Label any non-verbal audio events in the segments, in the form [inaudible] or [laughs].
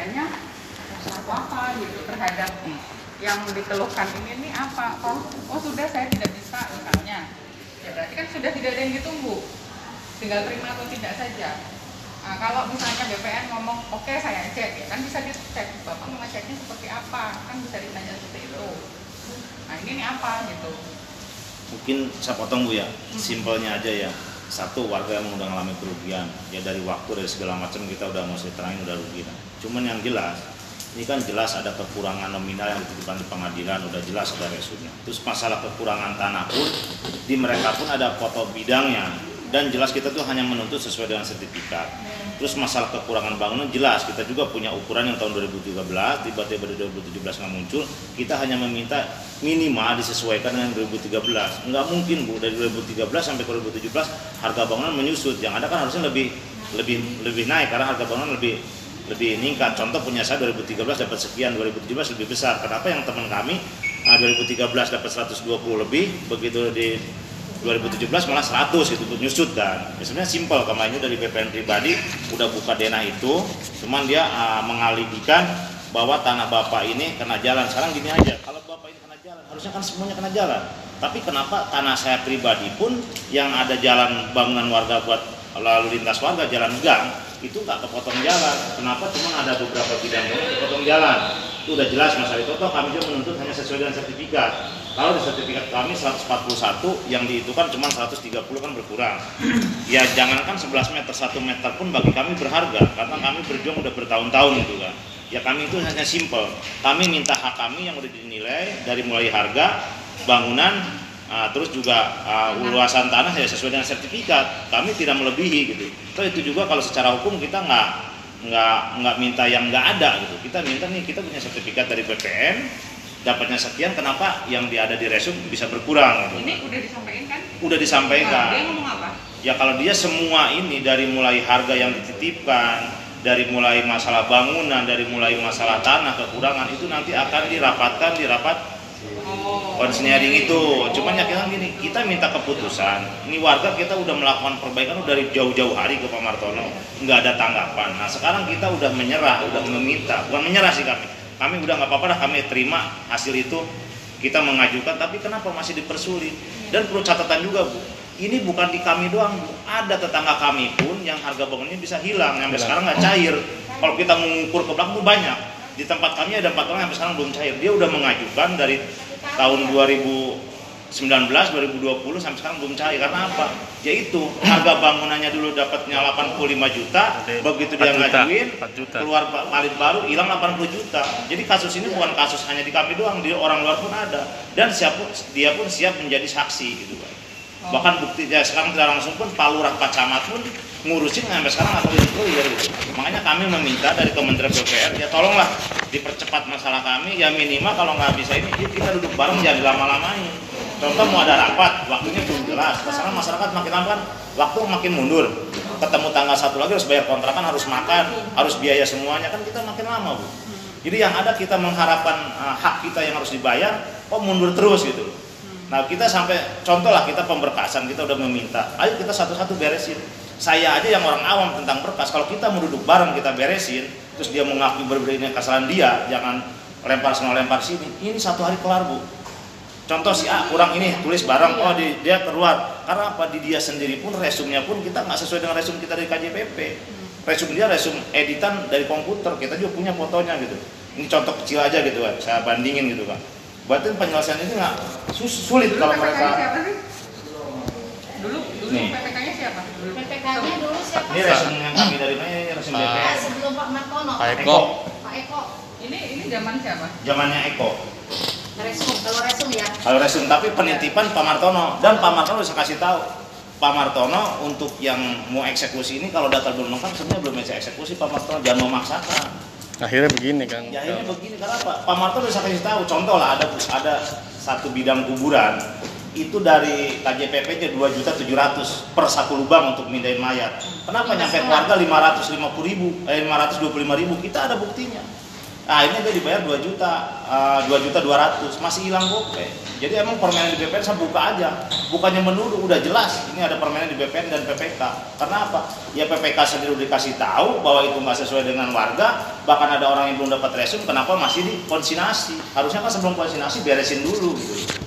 BPN-nya apa apa gitu terhadap yang dikeluhkan ini ini apa? Oh, oh sudah saya tidak bisa misalnya. Ya berarti kan sudah tidak ada yang ditunggu. Tinggal terima atau tidak saja. Nah, kalau misalnya BPN ngomong, oke okay, saya cek, ya kan bisa dicek, Bapak mau ngeceknya seperti apa, kan bisa ditanya seperti itu. Nah ini nih apa gitu. Mungkin saya potong Bu ya, simpelnya aja ya. Satu warga yang udah ngalami kerugian, ya dari waktu dari segala macam kita udah mesti terangin udah rugi. Cuman yang jelas, ini kan jelas ada kekurangan nominal yang dititipkan di pengadilan, udah jelas ada resumnya. Terus masalah kekurangan tanah pun, di mereka pun ada foto bidangnya, dan jelas kita tuh hanya menuntut sesuai dengan sertifikat. Terus masalah kekurangan bangunan jelas kita juga punya ukuran yang tahun 2013 tiba-tiba di 2017 nggak muncul kita hanya meminta minimal disesuaikan dengan 2013 nggak mungkin bu dari 2013 sampai ke 2017 harga bangunan menyusut yang ada kan harusnya lebih lebih lebih naik karena harga bangunan lebih lebih meningkat. Contoh punya saya 2013 dapat sekian 2017 lebih besar. Kenapa yang teman kami 2013 dapat 120 lebih begitu di 2017 malah 100 itu nyusut kan. Ya, sebenarnya simpel kemarin dari BPN pribadi udah buka denah itu. Cuman dia uh, mengalibikan bahwa tanah bapak ini kena jalan. Sekarang gini aja kalau bapak ini kena jalan harusnya kan semuanya kena jalan. Tapi kenapa tanah saya pribadi pun yang ada jalan bangunan warga buat lalu lintas warga jalan gang itu nggak kepotong jalan. Kenapa? Cuma ada beberapa bidang yang kepotong jalan. Itu udah jelas masalah itu toh kami juga menuntut hanya sesuai dengan sertifikat. Kalau di sertifikat kami 141 yang dihitung cuma 130 kan berkurang. [clears throat] Ya jangankan 11 meter 1 meter pun bagi kami berharga karena kami berjuang udah bertahun-tahun gitu kan ya kami itu hanya simple kami minta hak kami yang udah dinilai dari mulai harga bangunan uh, terus juga uh, luasan tanah ya sesuai dengan sertifikat. Kami tidak melebihi gitu. Terus itu juga kalau secara hukum kita nggak nggak nggak minta yang nggak ada gitu. Kita minta nih kita punya sertifikat dari BPN dapatnya sekian kenapa yang ada di resum bisa berkurang gitu. ini udah disampaikan kan? Udah disampaikan. Nah, dia ngomong apa? Ya kalau dia semua ini dari mulai harga yang dititipkan dari mulai masalah bangunan dari mulai masalah tanah kekurangan itu nanti akan dirapatkan di rapat konseling itu. Cuman ya kita gini kita minta keputusan. Ini warga kita udah melakukan perbaikan udah dari jauh-jauh hari ke Pak Martono. Nggak ada tanggapan. Nah sekarang kita udah menyerah udah meminta. Bukan menyerah sih kami. Kami udah nggak apa-apa dah kami terima hasil itu. Kita mengajukan tapi kenapa masih dipersulit dan perlu catatan juga bu. Ini bukan di kami doang bu. Ada tetangga kami pun yang harga bangunnya bisa hilang sampai sekarang nggak cair. Kalau kita mengukur ke belakang banyak. Di tempat kami ada empat orang yang sekarang belum cair. Dia udah mengajukan dari tahun 2019 2020 sampai sekarang belum cair. Karena apa? Yaitu harga bangunannya dulu dapatnya 85 juta begitu dia ngajuin keluar palit baru hilang 80 juta. Jadi kasus ini bukan kasus hanya di kami doang di orang luar pun ada. Dan siap dia pun siap menjadi saksi gitu kan bahkan bukti ya sekarang tidak langsung pun Pak Lurah Pak Camat pun ngurusin sampai sekarang atau itu ya gitu. Makanya kami meminta dari Kementerian PUPR ya tolonglah dipercepat masalah kami ya minimal kalau nggak bisa ini yuk kita duduk bareng jangan lama-lamain. Contoh mau ada rapat, waktunya belum jelas. Sekarang masyarakat makin lama kan waktu makin mundur. Ketemu tanggal satu lagi harus bayar kontrakan, harus makan, harus biaya semuanya kan kita makin lama bu. Jadi yang ada kita mengharapkan uh, hak kita yang harus dibayar, kok mundur terus gitu. Nah kita sampai contoh lah kita pemberkasan kita udah meminta, ayo kita satu-satu beresin saya aja yang orang awam tentang berkas. Kalau kita mau duduk bareng kita beresin terus dia mengakui berbeda kesalahan dia jangan lempar sana lempar sini. Ini satu hari kelar bu. Contoh si A kurang ini tulis bareng. Oh di, dia keluar. Karena apa? Di dia sendiri pun resumnya pun kita nggak sesuai dengan resum kita dari KJPP resum dia resum editan dari komputer. Kita juga punya fotonya gitu. Ini contoh kecil aja gitu kan saya bandingin gitu kan berarti penyelesaian ini nggak sulit kalau mereka dulu dulu PPK-nya siapa? PPK-nya dulu siapa? Ini resume yang kami dari mana? Ini resume Pak, DPR. sebelum Pak Martono. Pak Eko. Pak Eko. Ini ini zaman siapa? Zamannya Eko. Resum, kalau resum ya. Kalau resume tapi penitipan Pak Martono dan Pak Martono bisa kasih tahu Pak Martono untuk yang mau eksekusi ini kalau data belum lengkap sebenarnya belum bisa eksekusi Pak Martono jangan memaksakan. Akhirnya begini kan. Ya akhirnya begini karena apa? Pak Martono bisa kasih tahu. Contoh lah ada ada satu bidang kuburan itu dari KJPP nya 2 juta 700 per satu lubang untuk mindahin mayat. Kenapa nyampe keluarga 550 ribu, eh 525 ribu? Kita ada buktinya. Nah ini dia dibayar 2 juta, eh, 2 juta 200, masih hilang gope. Jadi emang permainan di BPN saya buka aja, bukannya menuduh, udah jelas ini ada permainan di BPN dan PPK. Karena apa? Ya PPK sendiri udah dikasih tahu bahwa itu nggak sesuai dengan warga, bahkan ada orang yang belum dapat resum, kenapa masih dikonsinasi? Harusnya kan sebelum konsinasi beresin dulu gitu.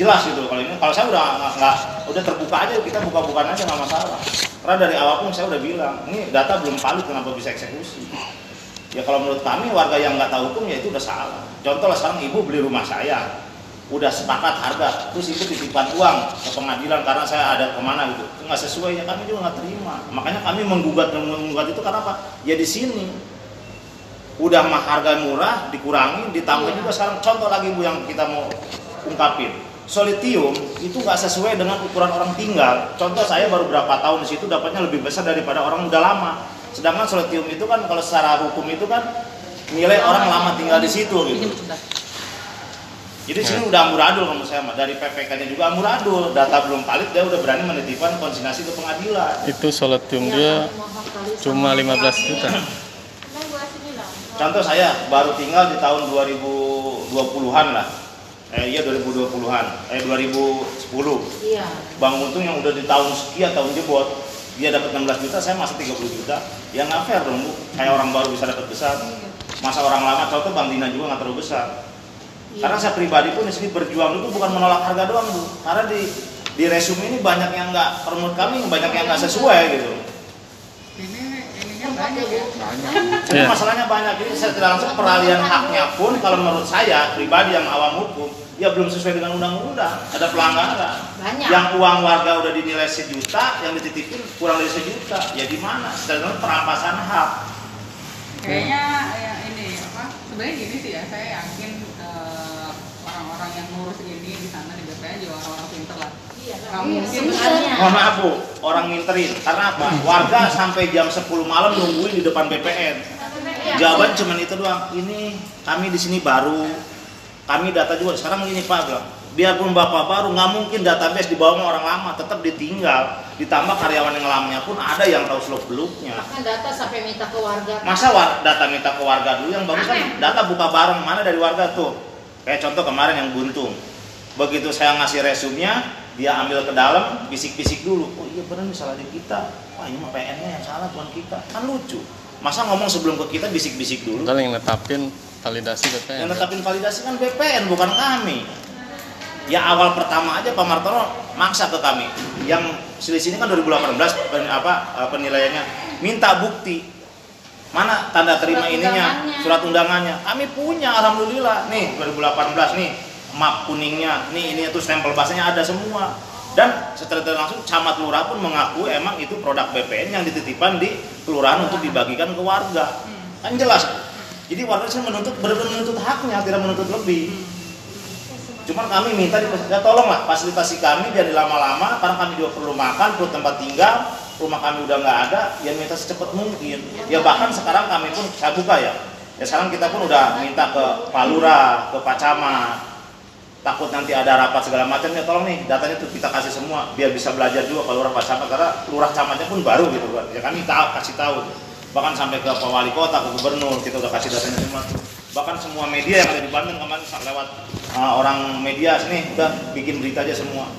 Jelas gitu kalau ini, kalau saya udah nggak- udah terbuka aja kita buka-bukaan aja nggak masalah. Karena dari awal pun saya udah bilang, ini data belum valid kenapa bisa eksekusi? Ya kalau menurut kami warga yang nggak tahu hukum ya itu udah salah. Contoh lah sekarang ibu beli rumah saya, udah sepakat harga, terus ibu titipan uang ke pengadilan karena saya ada ke mana gitu, itu nggak sesuai ya kami juga nggak terima. Makanya kami menggugat dan menggugat itu karena apa? Ya di sini udah mah harga murah dikurangi, ditambah Iya. juga sekarang contoh lagi bu yang kita mau ungkapin. Solitium itu nggak sesuai dengan ukuran orang tinggal. Contoh saya baru berapa tahun di situ dapatnya lebih besar daripada orang udah lama. Sedangkan solitium itu kan kalau secara hukum itu kan nilai orang lama tinggal di situ gitu. Jadi sini udah amburadul menurut saya mah. Dari PPK-nya juga amburadul. Data belum valid dia udah berani menitipkan konsignasi ke pengadilan. Itu soletium dia cuma 15 juta. Contoh saya baru tinggal di tahun 2020-an lah. Eh iya 2020-an. Eh 2010. Iya. Bang Untung yang udah di tahun sekian tahun jebot dia dapat 16 juta, saya masih 30 juta. Ya nggak fair dong, Bu. Kayak orang baru bisa dapat besar. Masa orang lama contoh Bang Dina juga nggak terlalu besar. Iya. Karena saya pribadi pun di sini berjuang itu bukan menolak harga doang, Bu. Karena di di resume ini banyak yang nggak menurut kami banyak yang nggak sesuai gitu. Ini ininya banyak ya. Jadi Iya. masalahnya banyak. Jadi secara langsung peralihan haknya pun kalau menurut saya pribadi yang awam hukum ya belum sesuai dengan undang-undang. Ada pelanggaran. Banyak. Yang uang warga udah dinilai sejuta, yang dititipin kurang dari sejuta. Ya di mana? Secara perampasan hak. Kayaknya ya ini apa? Sebenarnya gini sih ya, saya yakin eh, orang-orang yang ngurus ini di sana di BPN juga orang-orang pinter lah. Iya. Nggak mungkin. Sebenarnya. Mohon maaf bu, orang minterin. Karena apa? Warga sampai jam 10 malam nungguin di depan BPN. Iya. Jawaban cuma itu doang. Ini kami di sini baru. Kami data juga. Sekarang gini Pak bilang, biarpun Bapak baru nggak mungkin database dibawa sama orang lama, tetap ditinggal. Ditambah karyawan yang lamanya pun ada yang tahu seluk beluknya. Bahkan data sampai minta ke warga. Masa war- data minta ke warga dulu yang bagus kan data buka bareng mana dari warga tuh. Kayak contoh kemarin yang buntung. Begitu saya ngasih resumnya, dia ambil ke dalam, bisik-bisik dulu. Oh iya benar nih salah di kita. Wah ini mah PN-nya yang salah bukan kita. Kan lucu. Masa ngomong sebelum ke kita bisik-bisik dulu? Yang netapin validasi BPN. Yang netapin validasi kan BPN bukan kami. Ya awal pertama aja Pak Martono maksa ke kami. Yang selisih ini kan 2018 pen, apa eh, penilaiannya minta bukti. Mana tanda terima Surat ininya, undangannya. surat undangannya. Kami punya alhamdulillah. Nih 2018 nih map kuningnya, nih ini itu stempel bahasanya ada semua. Dan setelah itu langsung camat lurah pun mengaku emang itu produk BPN yang dititipkan di kelurahan untuk dibagikan ke warga. Kan jelas. Jadi warga menuntut benar-benar menuntut haknya, tidak menuntut lebih. Cuman kami minta ya tolonglah fasilitasi kami jadi lama-lama karena kami juga perlu makan, perlu tempat tinggal, rumah kami udah nggak ada, ya minta secepat mungkin. Ya bahkan sekarang kami pun saya buka ya. Ya sekarang kita pun udah minta ke Pak Lurah, ke Pak Camat. Takut nanti ada rapat segala macam ya tolong nih datanya tuh kita kasih semua biar bisa belajar juga Pak Lurah Pak Camat karena Lurah Camatnya pun baru gitu kan. Ya kami tahu kasih tahu. Bahkan sampai ke Pak Wali Kota, ke Gubernur kita udah kasih datanya semua. Bahkan semua media yang ada di Bandung kemarin lewat uh, orang media sini udah bikin berita aja semua.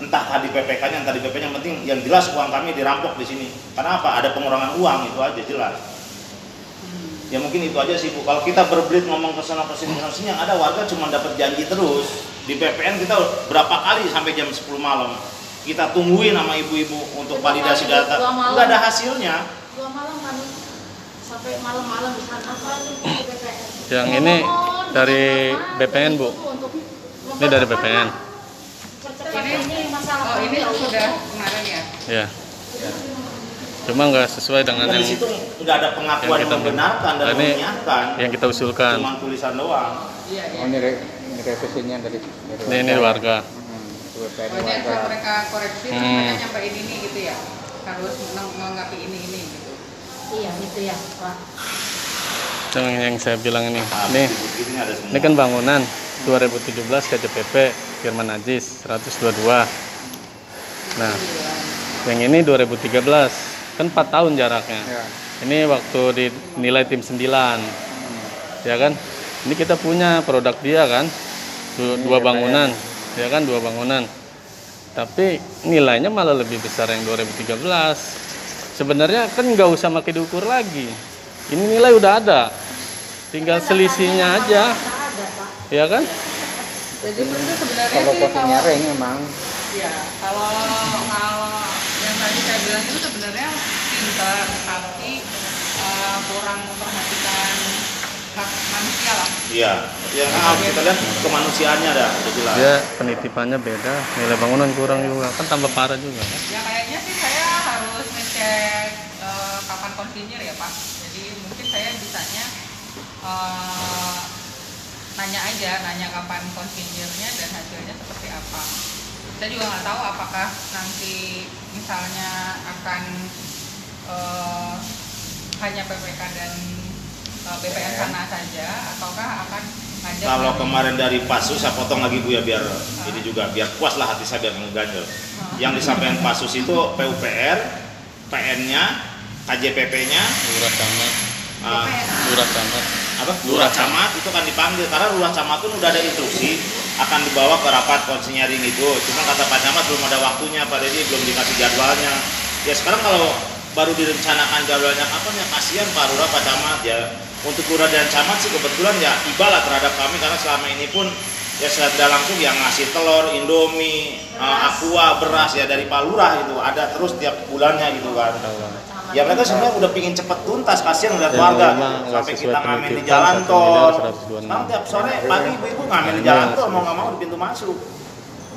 Entah tadi PPK nya entah di PP yang penting yang jelas uang kami dirampok di sini. Karena apa? Ada pengurangan uang itu aja jelas. Ya mungkin itu aja sih bu. Kalau kita berbelit ngomong ke sana ke sini yang ada warga cuma dapat janji terus. Di PPN kita berapa kali sampai jam 10 malam? Kita tungguin sama ibu-ibu untuk validasi data. nggak ada hasilnya Dua malam kami sampai malam-malam di sana apa itu di BPN. Yang ini Mohon, dari BPN, Bu. Ini dari BPN. Ini masalah oh ini sudah kemarin ya. Ya. Cuma nggak sesuai dengan Kan yang situ nggak ada pengakuan yang kita membenarkan dan Nah, ini menyiapkan yang kita usulkan. cuma tulisan doang Iya iya. Oh ini, re, ini revisinya dari, dari Ini, ini warga. Hmm, Oh, ini warga. asal mereka koreksi Hmm. mereka nyampein ini gitu ya. Harus menanggapi ini ini. Iya itu ya Pak. Yang, yang saya bilang ini. Nah, Ini ini ada semua. ini kan bangunan 2017 KJPP Firman Najis 122. Nah, yang ini 2013 kan 4 tahun jaraknya. Ya. Ini waktu dinilai tim 9. ya kan ini kita punya produk dia kan Du- dua bangunan ya kan dua bangunan tapi nilainya malah lebih besar yang 2013 sebenarnya kan nggak usah pakai diukur lagi. Ini nilai udah ada. Tinggal selisihnya aja. ada ya kan? Jadi itu sebenarnya Kalau sih kalau ring memang ya kalau kalau yang tadi saya bilang itu sebenarnya pintar tapi eh, kurang memperhatikan hak manusia lah. Iya, yang harus kita lihat kemanusiaannya dah, udah jelas. dia penitipannya beda nilai bangunan kurang juga kan tambah parah juga. Kan Ya kayaknya sih saya ngecek eh, kapan konsinyir ya Pak. Jadi mungkin saya bisanya eh, nanya aja, nanya kapan konsinyirnya dan hasilnya seperti apa. Saya juga nggak tahu apakah nanti misalnya akan eh, hanya PPK dan eh, BPN sana saja, ataukah akan ngajak Kalau kemarin dari Pasus, saya potong lagi Bu ya biar ini juga biar puas lah hati saya biar ngeganjel. Yang disampaikan Pasus itu PUPR, PN-nya, KJPP-nya, lurah camat. Ah, lurah camat. Apa? Lurah camat itu kan dipanggil. Karena lurah camat pun udah ada instruksi akan dibawa ke rapat konsinyering itu. Cuma kata Pak Camat belum ada waktunya Pak Dedi belum dikasih jadwalnya. Ya sekarang kalau baru direncanakan jadwalnya kapan ya kasihan Pak Lurah Pak Camat ya. Untuk lurah dan camat sih kebetulan ya iba lah terhadap kami karena selama ini pun ya secara langsung yang ngasih telur, indomie, eh, aqua, beras ya dari Pak Lurah itu ada terus tiap bulannya gitu kan. Ya mereka sebenarnya udah pingin cepet tuntas kasihan ngeliat Ya, warga. nggak sampai kita ngamen di jalan tol. miliar 126. sekarang tiap sore pagi ibu-ibu ngamen di jalan ini tol mau nggak mau di pintu masuk.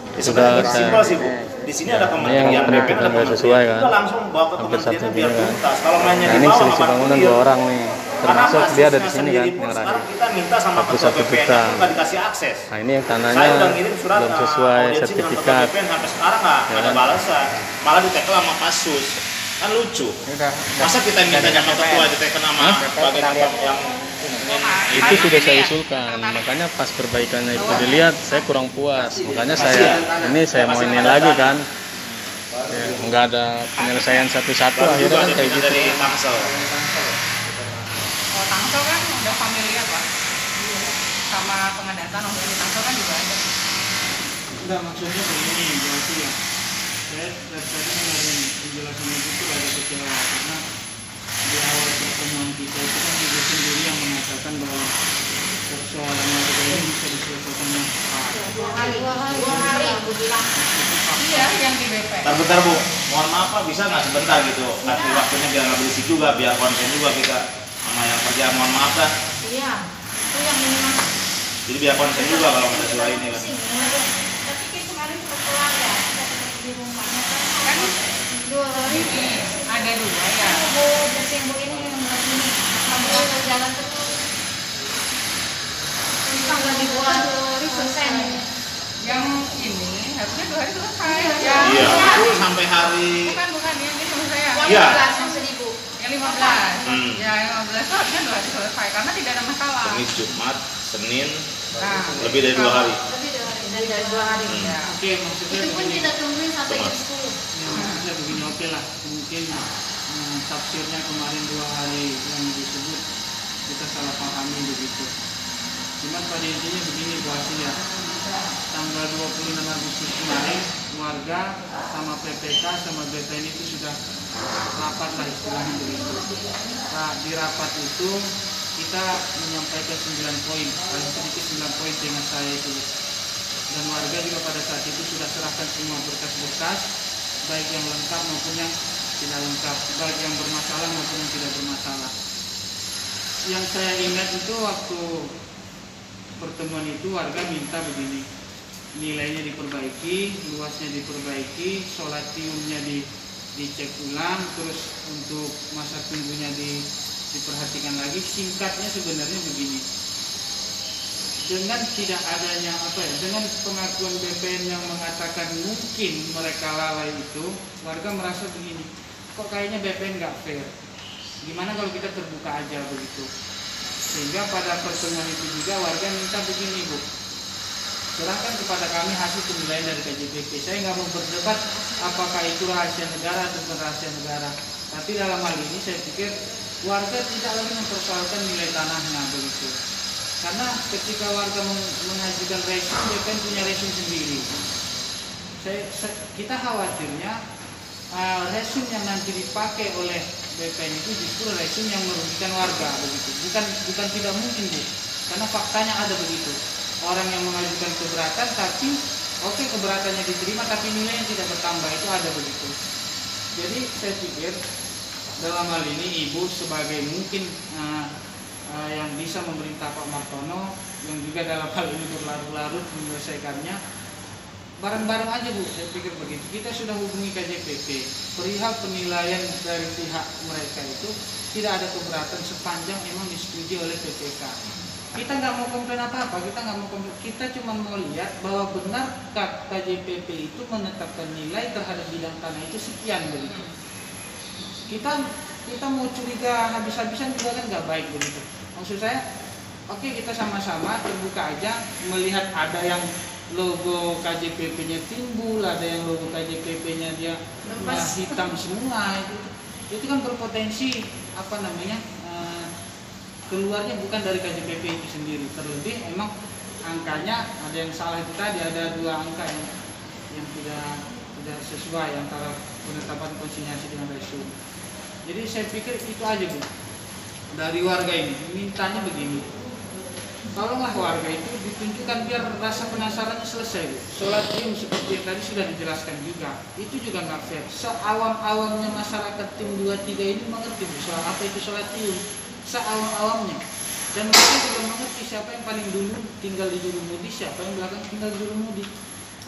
Ya, Sudah simpel sih bu. Di sini ada kementerian yang ada nggak sesuai, kementerian kan? udah langsung bawa ke kementerian biar tuntas. Kalau mainnya nah di ini bawah selisih nggak bangunan dua orang nih termasuk dia ada di sini kan yang sekarang kita minta sama ketua 41 BPN juta. itu nggak dikasih akses. Nah ini yang saya tanahnya udah ngirim surat belum uh, sesuai sertifikat. BPN sampai sekarang nggak Ya. ada balasan. Malah ditekel sama kasus. Kan lucu. Ini udah. Masa kita minta sama ketua ditekel sama lihat. yang itu sudah saya usulkan. Makanya pas perbaikannya itu dilihat saya kurang puas. Makanya saya ini saya mau ini lagi kan. Ya, nggak ada penyelesaian satu-satu akhirnya juga kan kayak gitu dari Tangsel Oh, Tangsel kan udah familiar pak sama pengadatan untuk di Tangsel kan juga ada. Enggak maksudnya begini berarti ya. Saya tadi dengerin penjelasan itu tuh ada kecewa karena di awal pertemuan kita itu kan ibu sendiri yang mengatakan bahwa persoalan warga ini bisa diselesaikan cepat. dua hari. Dua hari. Dua hari. Aku bilang Iya, yang di BPN. Bentar, bentar bu, mohon maaf pak. Bisa nggak sebentar gitu? Kasih waktunya biar nggak berisik juga biar konsen juga kita sama yang kerja. Mohon maaf dah iya. Itu yang ini mas jadi biar konsen juga kalau ada suara ini kan kan ya di rumahnya kan Kan dua hari ini ada dua ya. bu bu ini yang belah sini jalan terus bisa nggak dibuat selesai Yang ini harusnya dua hari selesai. Iya. iya Ya. itu sampai hari Bukan bukan yang ini selesai ya. yang belas yang seribu Yang 15. Hmm. Ya, yang 15 itu harusnya dua hari selesai karena tidak ada masalah. Kamis Jumat Senin Nah, lebih dari dua hari lebih dua hari dari dari dua hari Hmm. Ya. Oke maksudnya itu pun begini. kita tungguin sampai jam sepuluh Ya, maksudnya begini oke lah mungkin hmm, tafsirnya kemarin dua hari yang disebut kita salah pahami begitu cuman pada intinya begini Bu Asil ya tanggal 26 Agustus kemarin warga sama PPK sama BPN itu sudah rapat lah istilahnya begitu nah di rapat itu kita menyampaikan 9 poin paling sedikit 9 poin dengan saya itu. Dan warga juga pada saat itu sudah serahkan semua berkas-berkas baik yang lengkap maupun yang tidak lengkap baik yang bermasalah maupun yang tidak bermasalah. Yang saya ingat itu waktu pertemuan itu warga minta begini nilainya diperbaiki luasnya diperbaiki solatiumnya di dicek ulang terus untuk masa tunggunya di, diperhatikan lagi singkatnya sebenarnya begini. Dengan tidak adanya apa ya dengan pengakuan BPN yang mengatakan mungkin mereka lalai itu warga merasa begini kok kayaknya BPN nggak fair? Gimana kalau kita terbuka aja begitu? Sehingga pada pertemuan itu juga warga minta begini bu. Serahkan kepada kami hasil penilaian dari KJPP saya nggak mau berdebat apakah itu rahasia negara atau rahasia negara. Tapi dalam hal ini saya pikir warga tidak lagi mempersoalkan nilai tanahnya begitu karena ketika warga meng- mengajukan resim dia kan punya resim sendiri. Saya, kita khawatirnya uh, resim yang nanti dipakai oleh BPN itu justru resim yang merugikan warga begitu. Bukan bukan tidak mungkin bu. Karena faktanya ada begitu. Orang yang mengajukan keberatan tapi oke keberatannya diterima tapi nilainya tidak bertambah itu ada begitu. Jadi saya pikir dalam hal ini ibu sebagai mungkin uh, uh, yang bisa memerintah Pak Martono yang juga dalam hal ini berlarut-larut menyelesaikannya bareng-bareng aja bu. Saya pikir begitu. Kita sudah hubungi KJPP perihal penilaian dari pihak mereka itu tidak ada keberatan sepanjang memang disetujui oleh PPK kita nggak mau komplain apa apa kita nggak mau komplain. Kita cuma mau lihat bahwa benar KJPP itu menetapkan nilai terhadap bidang tanah itu sekian begitu kita kita mau curiga habis-habisan juga kan nggak baik begitu. Maksud saya oke kita sama-sama terbuka aja melihat ada yang logo KJPP-nya timbul ada yang logo KJPP-nya dia Lepas. hitam semua itu. Itu kan berpotensi apa namanya eh, keluarnya bukan dari KJPP itu sendiri. Terlebih emang angkanya ada yang salah itu tadi ada dua angka yang yang tidak tidak sesuai antara penetapan konsinyasi dengan resume jadi saya pikir itu aja bu. Dari warga ini mintanya begini. Tolonglah warga itu ditunjukkan biar rasa penasarannya selesai bu. Sholat tim seperti yang tadi sudah dijelaskan juga. Itu juga nggak fair. Seawam-awamnya masyarakat tim 23 ini mengerti bu soal apa itu sholat tim seawam-awamnya. Dan mereka juga mengerti siapa yang paling dulu tinggal di Jurumudi siapa yang belakang tinggal di Jurumudi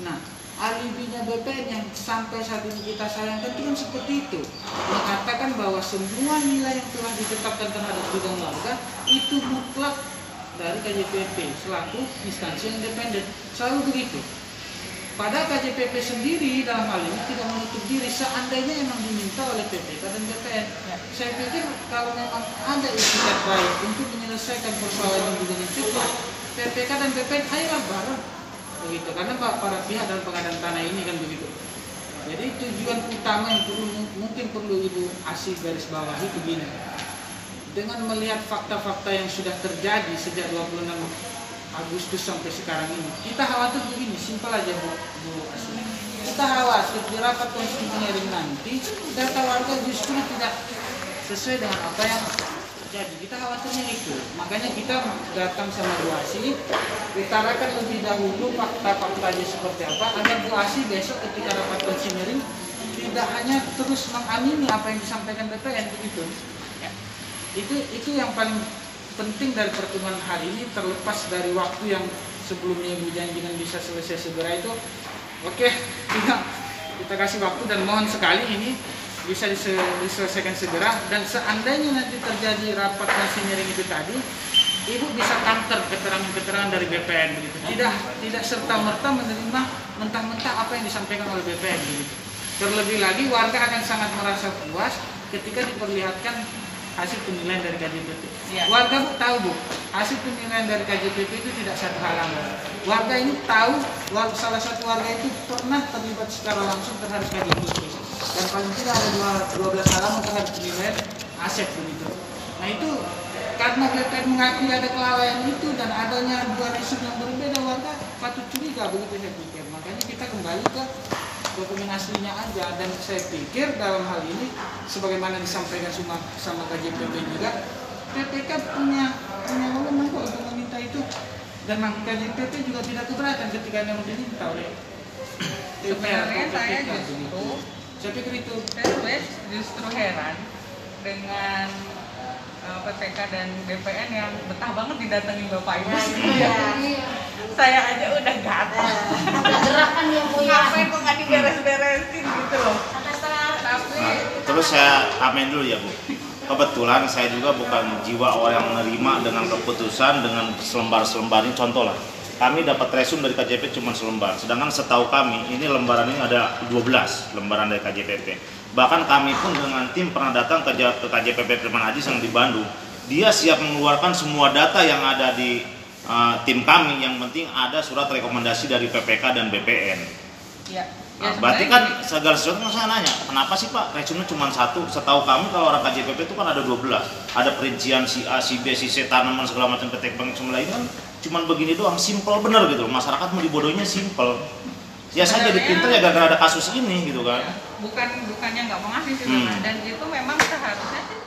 nah alibinya BPN yang sampai saat ini kita sayangkan itu kan seperti itu. Mengatakan bahwa semua nilai yang telah ditetapkan terhadap bidang warga itu mutlak dari KJPP selaku instansi yang independen. Selalu begitu. Padahal KJPP sendiri dalam hal ini tidak menutup diri. Seandainya memang diminta oleh PPK dan BPN. Saya pikir kalau memang ada itikat baik untuk menyelesaikan persoalan yang dengan cepat, PPK dan BPN ayolah bareng begitu karena pa- para pihak dalam pengadaan tanah ini kan begitu. Jadi tujuan utama yang perlu mungkin perlu ibu asih garis bawahi begini. Dengan melihat fakta-fakta yang sudah terjadi sejak 26 Agustus sampai sekarang ini. Kita khawatir begini, simpel aja Bu, Bu Asli. Kita khawatir di rapat konstitusi nanti data warga justru tidak sesuai dengan apa yang terjadi. Kita khawatirnya itu. Makanya kita datang sama Bu Asli, utarakan lebih dahulu fakta-faktanya seperti apa, agar Bu Asli besok ketika rapat konstitusi tidak hanya terus mengamini apa yang disampaikan BPN begitu. Ya. Itu itu yang paling penting dari pertemuan hari ini terlepas dari waktu yang sebelumnya Ibu janjikan bisa selesai segera itu oke kita [laughs] kita kasih waktu dan mohon sekali ini bisa dise- diselesaikan segera dan seandainya nanti terjadi rapat konsinyering itu tadi Ibu bisa counter keterangan-keterangan dari BPN begitu. Tidak tidak serta merta menerima mentah-mentah apa yang disampaikan oleh BPN begitu. Terlebih lagi warga akan sangat merasa puas ketika diperlihatkan hasil penilaian dari KJPP. Iya. Warga bu tahu bu, hasil penilaian dari KJPP itu tidak satu halangan. Warga ini tahu, salah satu warga itu pernah terlibat secara langsung terhadap KJPP. Dan paling tidak ada dua- 12 halaman terhadap penilaian aset begitu. Nah itu karena BPN mengakui ada kelalaian itu dan adanya dua resim yang berbeda warga patut curiga begitu saya pikir. Makanya kita kembali ke dokumen aslinya aja dan saya pikir dalam hal ini sebagaimana disampaikan sama, sama KJPP juga PPK punya punya wewenang kok untuk meminta itu dan KJPP juga tidak keberatan ketika memang diminta oleh DPR Sebenarnya saya justru. Saya pikir itu saya justru heran dengan eh, PPK dan BPN yang betah banget didatangi Bapak Ibu. Iya. Saya aja udah gatal. Ada gerakan yang mulia. Ngapain kok nggak diberes-beresin gitu loh. Tapi Nah, terus saya amin dulu ya Bu. Kebetulan saya juga bukan jiwa orang yang menerima dengan keputusan dengan selembar-selembar ini contoh lah. Kami dapat resum dari KJP cuma selembar, sedangkan setahu kami ini lembaran ini ada 12 lembaran dari KJPP. Bahkan kami pun dengan tim pernah datang ke, KJPP Firman Aziz yang di Bandung. Dia siap mengeluarkan semua data yang ada di uh, tim kami. Yang penting ada surat rekomendasi dari PPK dan BPN. ya Nah, Ya, berarti kan segala sesuatu kan saya nanya, kenapa sih Pak racunnya cuma satu? Setahu kami kalau orang KJPP itu kan ada 12. Ada perincian si A, si B, si C, tanaman segala macam ketek bang semua lain kan cuma begini doang, simple bener gitu. Masyarakat mau dibodohnya simple. Ya saya jadi pinter ya gara-gara ada kasus ini gitu kan. Ya, bukan bukannya nggak mau ngasih sih Hmm. Dan itu memang seharusnya sih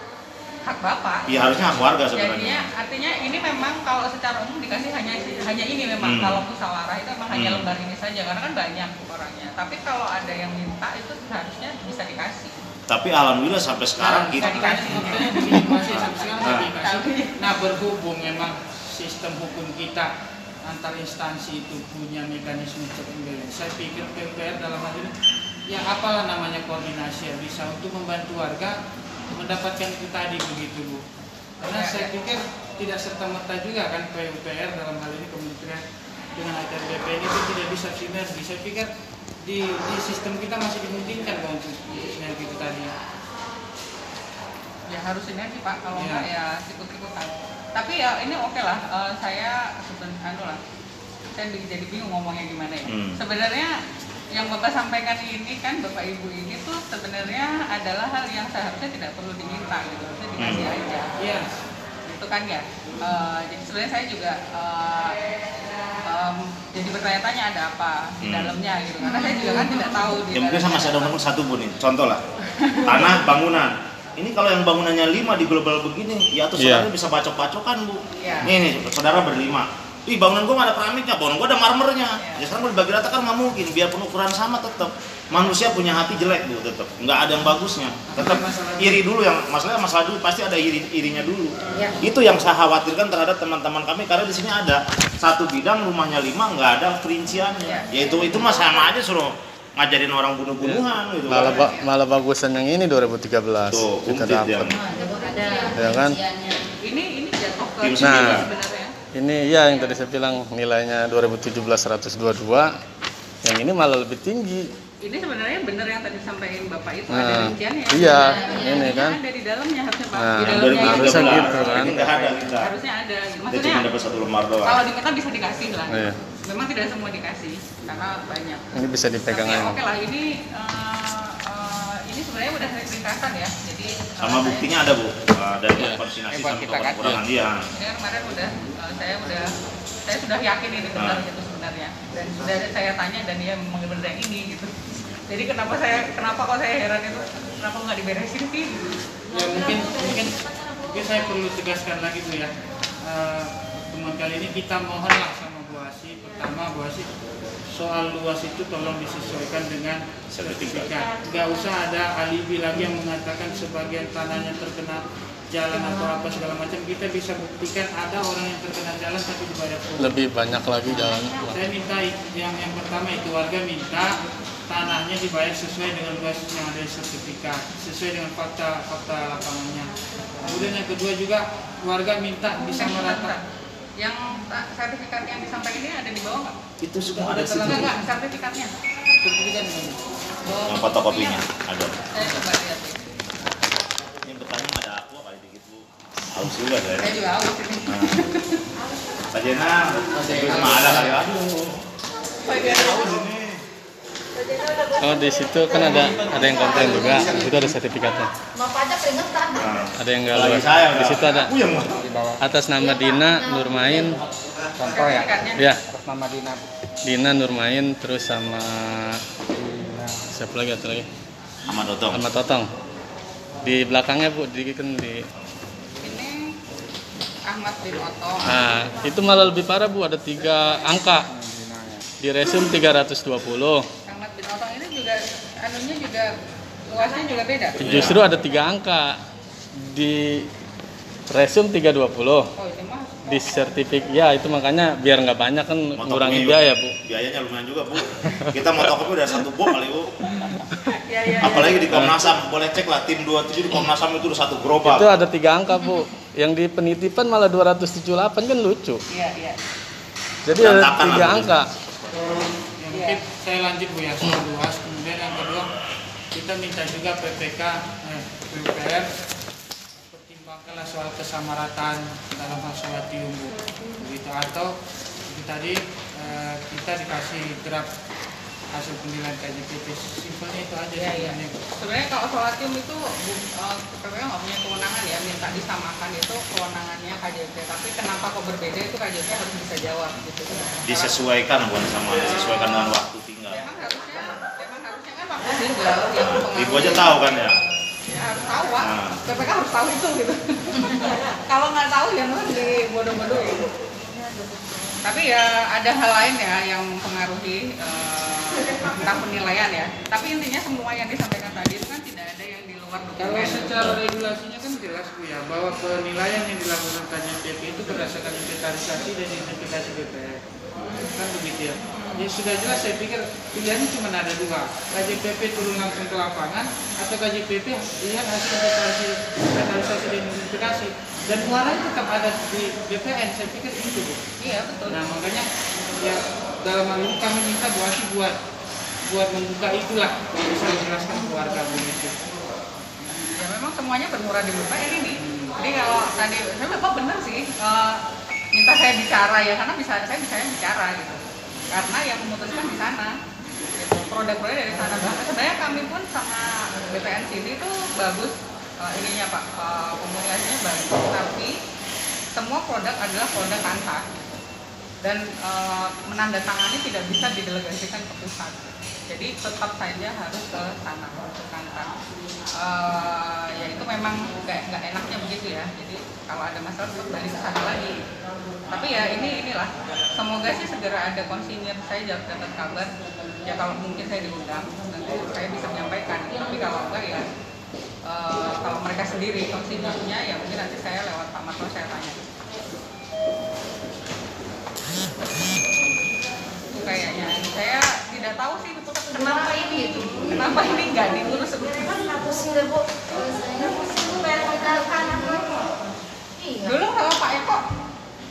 hak bapak Iya harusnya hak warga jadinya sebenarnya. artinya ini memang kalau secara umum dikasih hanya hanya ini memang Hmm. kalau musyawarah itu memang hanya Hmm. lembar ini saja karena kan banyak orangnya tapi kalau ada yang minta itu seharusnya bisa dikasih Tapi alhamdulillah sampai sekarang Bisa kita dikasih masih sampai sekarang Nah. masih dikasih. Nah berhubung memang sistem hukum kita antar instansi itu punya mekanisme check and balance. Saya pikir PUPR dalam hal ini ya apalah namanya koordinasi yang bisa untuk membantu warga mendapatkan itu tadi begitu bu. Karena saya pikir tidak serta merta juga kan PUPR dalam hal ini kementerian dengan ATRBP ini itu tidak bisa sinergi. Saya pikir di, di sistem kita masih dimungkinkan Bang, untuk sinergi itu tadi. ya harus sinergi pak kalau Iya. enggak ya ikut-ikutan tapi ya ini oke lah eh, saya sebenarnya anu lah saya jadi bingung ngomongnya gimana ya Hmm. sebenarnya yang bapak sampaikan ini kan bapak ibu ini tuh sebenarnya adalah hal yang seharusnya tidak perlu diminta gitu harusnya dikasih Hmm. aja Iya. itu kan ya Eh, jadi sebenarnya saya juga eh, em, jadi bertanya-tanya ada apa di Hmm. dalamnya gitu karena saya juga kan tidak tahu di Ya mungkin saya ada apa. nomor satu bu nih, contoh lah Tanah, bangunan Ini kalau yang bangunannya lima di global begini Ya tuh Iya. saudara bisa bacok-bacokan bu Iya. Nih nih, saudara berlima Ih bangunan gua ada keramiknya, bangunan gua ada marmernya Iya. Ya sekarang mau dibagi rata kan nggak mungkin Biarpun ukuran sama tetap Manusia punya hati jelek bu tetap nggak ada yang bagusnya Tetap iri dulu yang Masalah masalah dulu pasti ada iri irinya dulu Iya. Itu yang saya khawatirkan terhadap teman-teman kami Karena di sini ada satu bidang rumahnya lima nggak ada perinciannya Iya. Ya itu, itu mah sama aja suruh ngajarin orang bunuh-bunuhan gitu malah kan. ba- malah bagusan yang ini 2013 Tuh, kita ya. dapat ada Ya kan? ini ini jatuh ke Nah. sebenarnya ini ya yang tadi saya bilang nilainya 2017 122 yang ini malah lebih tinggi ini sebenarnya benar yang tadi sampaikan bapak itu Nah, ada rinciannya ya? iya, Nah, ini kan. ada di dalamnya harusnya pak Nah, di Yang dalamnya itu 2013 Harusnya gitu, kan. nggak ada kita harusnya ada maksudnya cuma dapat satu lembar doang kalau diminta bisa dikasih lah Iya. memang tidak semua dikasih karena banyak. Ini bisa dipegang oke lah ini eh, eh, ini sebenarnya udah saya ringkasan ya. Jadi eh, sama saya- buktinya ada bu. Uh, dari Iya. vaksinasi kita kan? kekurangan dia Ini kan kemarin udah eh, saya udah saya sudah yakin ini benar Ah. itu sebenarnya. Dan sudah saya tanya dan dia memang benar yang ini gitu. Jadi kenapa saya kenapa kok saya heran itu? Kenapa nggak diberesin sih? Gitu. ya mungkin mungkin mungkin saya perlu tegaskan lagi bu ya. Eh, teman kali ini kita mohonlah sama Bu Asi pertama Bu Asi soal luas itu tolong disesuaikan dengan sertifikat nggak usah ada alibi lagi yang mengatakan sebagian tanahnya terkena jalan atau apa segala macam kita bisa buktikan ada orang yang terkena jalan tapi dibayar full. lebih banyak lagi jalan Saya minta yang yang pertama itu warga minta tanahnya dibayar sesuai dengan luas yang ada di sertifikat, sesuai dengan fakta fakta lapangannya. Kemudian yang kedua juga warga minta bisa merata. yang ta- sertifikat yang disampaikan ini ada di bawah nggak? Itu sudah Ada situ Enggak, enggak, sertifikatnya. Sertifikat ini. Oh, yang fotokopinya ada Saya coba lihat ya. ini bertanya ada aku kali dikit bu haus juga saya Saya juga haus ini. Pak Jenang, itu mah ada kali aduh iya. haus ini oh di situ kan ada ada yang komplain juga. Di situ ada sertifikatnya. Ada yang nggak luas. Saya di situ ada. Atas nama Dina Nurmain. Contoh ya? Ya. Atas nama Dina. Dina Nurmain terus sama Dina siapa lagi atau lagi? Ahmad Otong. Sama Totong di belakangnya bu di kan di Ini Ahmad bin Otong. nah itu malah lebih parah bu. Ada tiga angka. Di resume 320 Ahmad bin Otong ini juga anunya juga luasnya juga beda. justru ada tiga angka. Di resume 320 Oh, ini mah. Di sertifikat ya itu makanya biar nggak banyak kan Motokopi ngurangi juga. biaya bu. Biayanya lumayan juga bu. Kita motokopi udah satu box kali bu. Ya ya. apalagi di Komnas HAM boleh cek lah tim 27 di Komnas HAM itu udah satu gerobak. Itu ada tiga angka bu. Yang di penitipan malah 278 kan lucu. Iya, iya. jadi ada tiga angka Mungkin saya lanjut bu ya soal luas. Kemudian yang kedua kita minta juga PPK, eh, PUPR pertimbangkanlah soal kesamarataan dalam hal sholat tium bu. Begitu atau tadi eh, kita dikasih draft hasil penilaian KJPP simpelnya itu aja Iya, iya. sebenarnya. Kalau solatium itu bu- eh, PPK nggak punya kewenangan ya minta disamakan itu kewenangannya KJP. Tapi kenapa kok berbeda itu KJP harus bisa jawab gitu. Disesuaikan bukan sama disesuaikan dengan waktu tinggal. Emang harusnya, emang harusnya kan waktu tinggal yang mempengaruhi. Ibu aja tahu kan ya. Ya, harus tahu pak. Nah. PPK harus tahu itu gitu. [laughs] kalau nggak tahu ya memang di bodoh-bodohin. Tapi ya ada hal lain ya yang mempengaruhi eh, entah penilaian ya. Tapi intinya semua yang disampaikan tadi itu kan tidak ada yang di luar Kalau dokumen. secara regulasinya kan jelas Bu ya bahwa penilaian yang dilakukan KJPP itu berdasarkan inventarisasi dan identifikasi BPN. Kan begitu ya. Ya sudah jelas saya pikir pilihannya cuma ada dua. KJPP turun langsung ke lapangan atau KJPP lihat hasil inventarisasi, inventarisasi dan identifikasi. Dan muaranya tetap ada di BPN. Saya pikir itu Bu. Iya betul. Nah makanya ya dalam hal ini kami minta Bu buat buat membuka itulah yang bisa menjelaskan keluarga begitu. ya memang semuanya bermurah di BPN ini. Jadi kalau tadi saya bapak benar sih eh, minta saya bicara ya karena bisa saya bisa bicara gitu. Karena yang memutuskan di sana. Gitu. Produk-produk dari sana bahkan sebenarnya kami pun sama BPN sini tuh bagus eh, ininya pak eh, komunikasinya bagus tapi semua produk adalah produk kanta dan eh, menandatangani tidak bisa didelegasikan ke pusat. Jadi tetap saja harus ke sana ke kantor. Eh, ya itu memang nggak enaknya begitu ya. Jadi kalau ada masalah tetap ke sana lagi. Tapi ya ini inilah. Semoga sih segera ada konsinir. Saya dapat dapat kabar. Ya kalau mungkin saya diundang nanti saya bisa menyampaikan. Tapi kalau enggak ya eh, kalau mereka sendiri konsinirnya ya mungkin nanti saya lewat Pak Marto saya tanya. Kayaknya saya tidak tahu sih kenapa ini itu kenapa ini nggak diurus sebelumnya Kan nggak pusing deh bu. Nggak pusing bu bayar kita kanan bu. Iya. dulu sama Pak Eko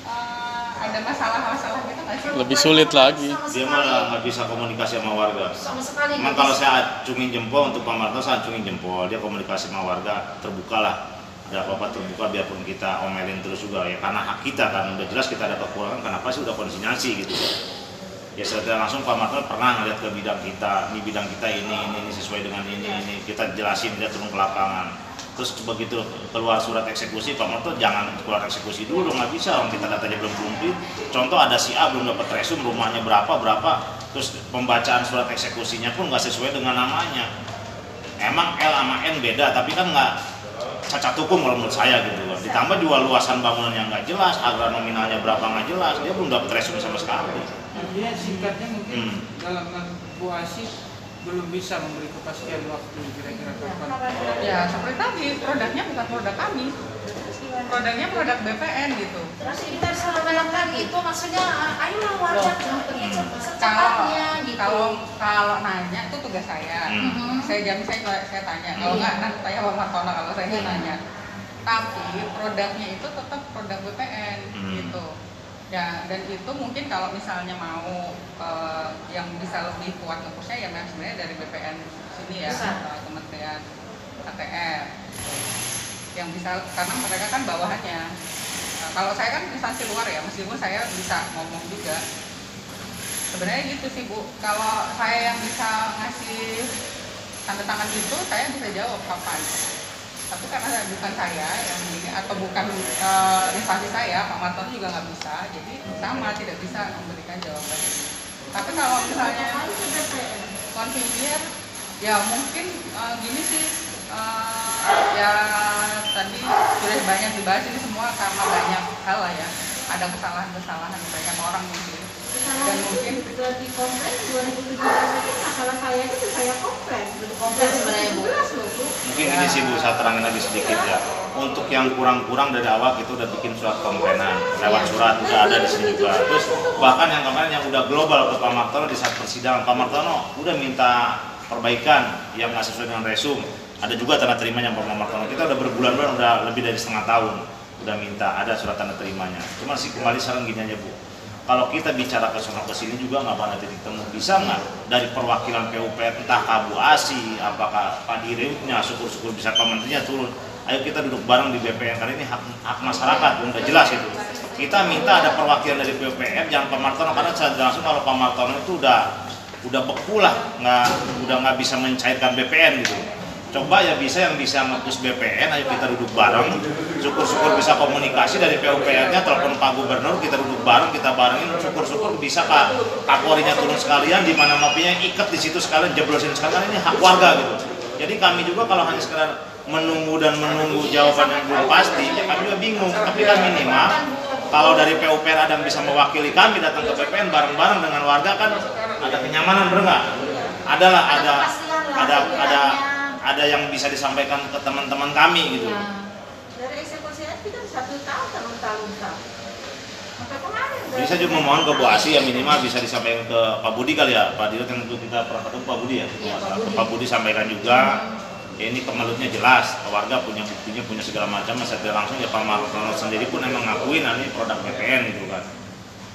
eh, ada masalah-masalah gitu nggak sih Lebih sulit lagi. Dia malah nggak bisa komunikasi sama warga. Sama sekali. Emang nggak kalau saya acungin jempol untuk Pak Marto, saya acungin jempol. Dia komunikasi sama warga, terbuka lah. Ada apa-apa terbuka biarpun kita omelin terus juga ya karena hak kita kan udah jelas kita ada kekurangan kenapa sih udah konsinyasi gitu ya. Ya secara langsung Pak Marto pernah ngeliat ke bidang kita, ini bidang kita ini, ini, ini sesuai dengan ini, ini kita jelasin dia turun ke lapangan. Terus begitu keluar surat eksekusi, Pak Marto jangan keluar eksekusi dulu, nggak bisa, orang kita datanya belum komplit. Contoh ada si A belum dapat resum, rumahnya berapa, berapa, terus pembacaan surat eksekusinya pun nggak sesuai dengan namanya. Emang L sama N beda, tapi kan nggak cacat hukum kalau menurut saya gitu loh. Ditambah juga luasan bangunan yang nggak jelas, agra nominalnya berapa nggak jelas, dia belum dapat resum sama sekali. Artinya singkatnya mungkin Hmm. dalam Bu belum bisa memberi kepastian waktu kira-kira kapan. ya seperti tadi produknya bukan produk kami produknya produk BPN gitu Terus kita bisa melakukan itu maksudnya ah, ayolah warga pergi kalau secepatnya gitu. kalau kalau nanya itu tugas saya Hmm. Saya jam saya saya tanya kalau nggak nanti tanya Pak Martono kalau saya nggak nanya tapi produknya itu tetap produk BPN Hmm. gitu. Ya dan itu mungkin kalau misalnya mau eh, yang bisa lebih kuat ngepusnya ya memang sebenarnya dari BPN sini ya eh, Kementerian ATR yang bisa karena mereka kan bawahannya. Nah, kalau saya kan instansi luar ya meskipun saya bisa ngomong juga. Sebenarnya gitu sih bu. Kalau saya yang bisa ngasih tanda tangan itu saya bisa jawab kapan. Tapi karena bukan saya yang ini atau bukan eh, instansi saya Pak Martono juga nggak bisa. Jadi sama tidak bisa memberikan jawaban tapi kalau misalnya konfigurasi ya mungkin eh, gini sih eh, ya tadi sudah banyak dibahas ini semua karena banyak hal lah ya. Ada kesalahan-kesalahan banyak orang mungkin dan mungkin di komplain 2017 itu masalah saya itu saya komplain. Udah komplain sebenarnya bu. Loh bu. Mungkin ini sih Bu, saya terangin lagi sedikit ya. Untuk yang kurang-kurang dari awal kita udah bikin surat komplainan lewat surat udah ada di sini juga. Terus bahkan yang kemarin yang udah global ke Pak Martono di saat persidangan, Pak Martono udah minta perbaikan yang nggak sesuai dengan resum. Ada juga tanda terimanya Pak Martono. Kita udah berbulan-bulan udah lebih dari setengah tahun udah minta ada surat tanda terimanya. Cuma sih kembali sekarang gini aja Bu. Kalau kita bicara ke sana ke sini juga nggak pada titik temu bisa nggak dari perwakilan PUPR entah Kabu Asi, apakah Pak Dirutnya, syukur-syukur bisa Pak Menterinya turun. Ayo kita duduk bareng di BPN karena ini hak, hak masyarakat, udah jelas itu. Kita minta ada perwakilan dari PUPR, jangan Pak Martono karena saya langsung kalau Pak Martono itu udah udah beku lah nggak udah nggak bisa mencairkan BPN gitu coba ya bisa yang bisa nge-push BPN ayo kita duduk bareng. Syukur-syukur bisa komunikasi dari PUPR nya telepon Pak Gubernur kita duduk bareng kita barengin. Syukur-syukur bisa Pak Kapolrinya turun sekalian di mana mapinya ikat di situ sekalian jeblosin sekalian. Ini hak warga gitu. Jadi kami juga kalau hanya sekedar menunggu dan menunggu jawaban yang belum pasti ya kami juga bingung. Tapi kan minimal kalau dari PUPR ada yang bisa mewakili kami datang ke PPN bareng-bareng dengan warga kan ada kenyamanan bener nggak? Adalah ada ada ada ada yang bisa disampaikan ke teman-teman kami gitu. Nah, dari eksekusi aja kita satu tahun kan luka-luka. Sampai kemarin. Saya juga memohon ke Bu Asi ya minimal bisa disampaikan ke Pak Budi kali ya, Pak Dirut yang untuk kita pernah ketemu Pak Budi ya, Ke Pak Budi. Pak Budi sampaikan juga ya ini kemelutnya jelas, warga punya buktinya, punya segala macam, saya tidak langsung ya Pak Martono sendiri pun emang ngakuin nah, ini produk BPN gitu kan.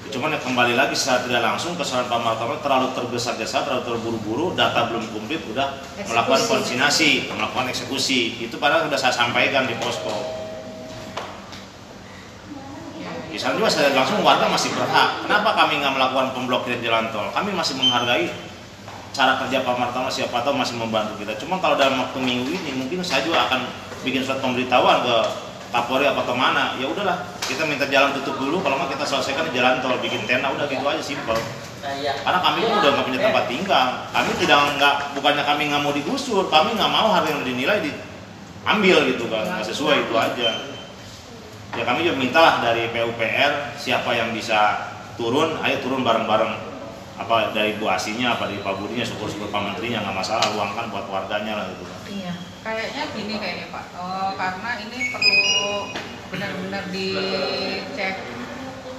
Cuman ya kembali lagi secara tidak langsung kesalahan Pak Martono terlalu tergesa-gesa, terlalu terburu-buru, data belum komplit, udah melakukan konsinasi, melakukan eksekusi. Itu padahal sudah saya sampaikan di posko. Di sana juga saya langsung warga masih berhak. Kenapa kami nggak melakukan pemblokiran jalan tol? Kami masih menghargai cara kerja Pak Martono siapa tahu masih membantu kita. Cuma kalau dalam waktu minggu ini mungkin saya juga akan bikin surat pemberitahuan ke Kapolri apa ke mana. Ya udahlah, kita minta jalan tutup dulu. Kalau nggak kita selesaikan di jalan tol, bikin tenda udah gitu aja simpel. Karena kami pun udah nggak punya tempat tinggal. Kami tidak nggak bukannya kami nggak mau digusur, kami nggak mau harga yang dinilai diambil gitu kan, nggak sesuai itu aja ya kami juga mintalah dari PUPR siapa yang bisa turun ayo turun bareng-bareng apa dari Bu Asinya apa dari Pak Budinya syukur-syukur Pak Menterinya nggak masalah luangkan buat warganya lah gitu kan Iya. Kayaknya gini kayaknya Pak, Eh, karena ini perlu benar-benar dicek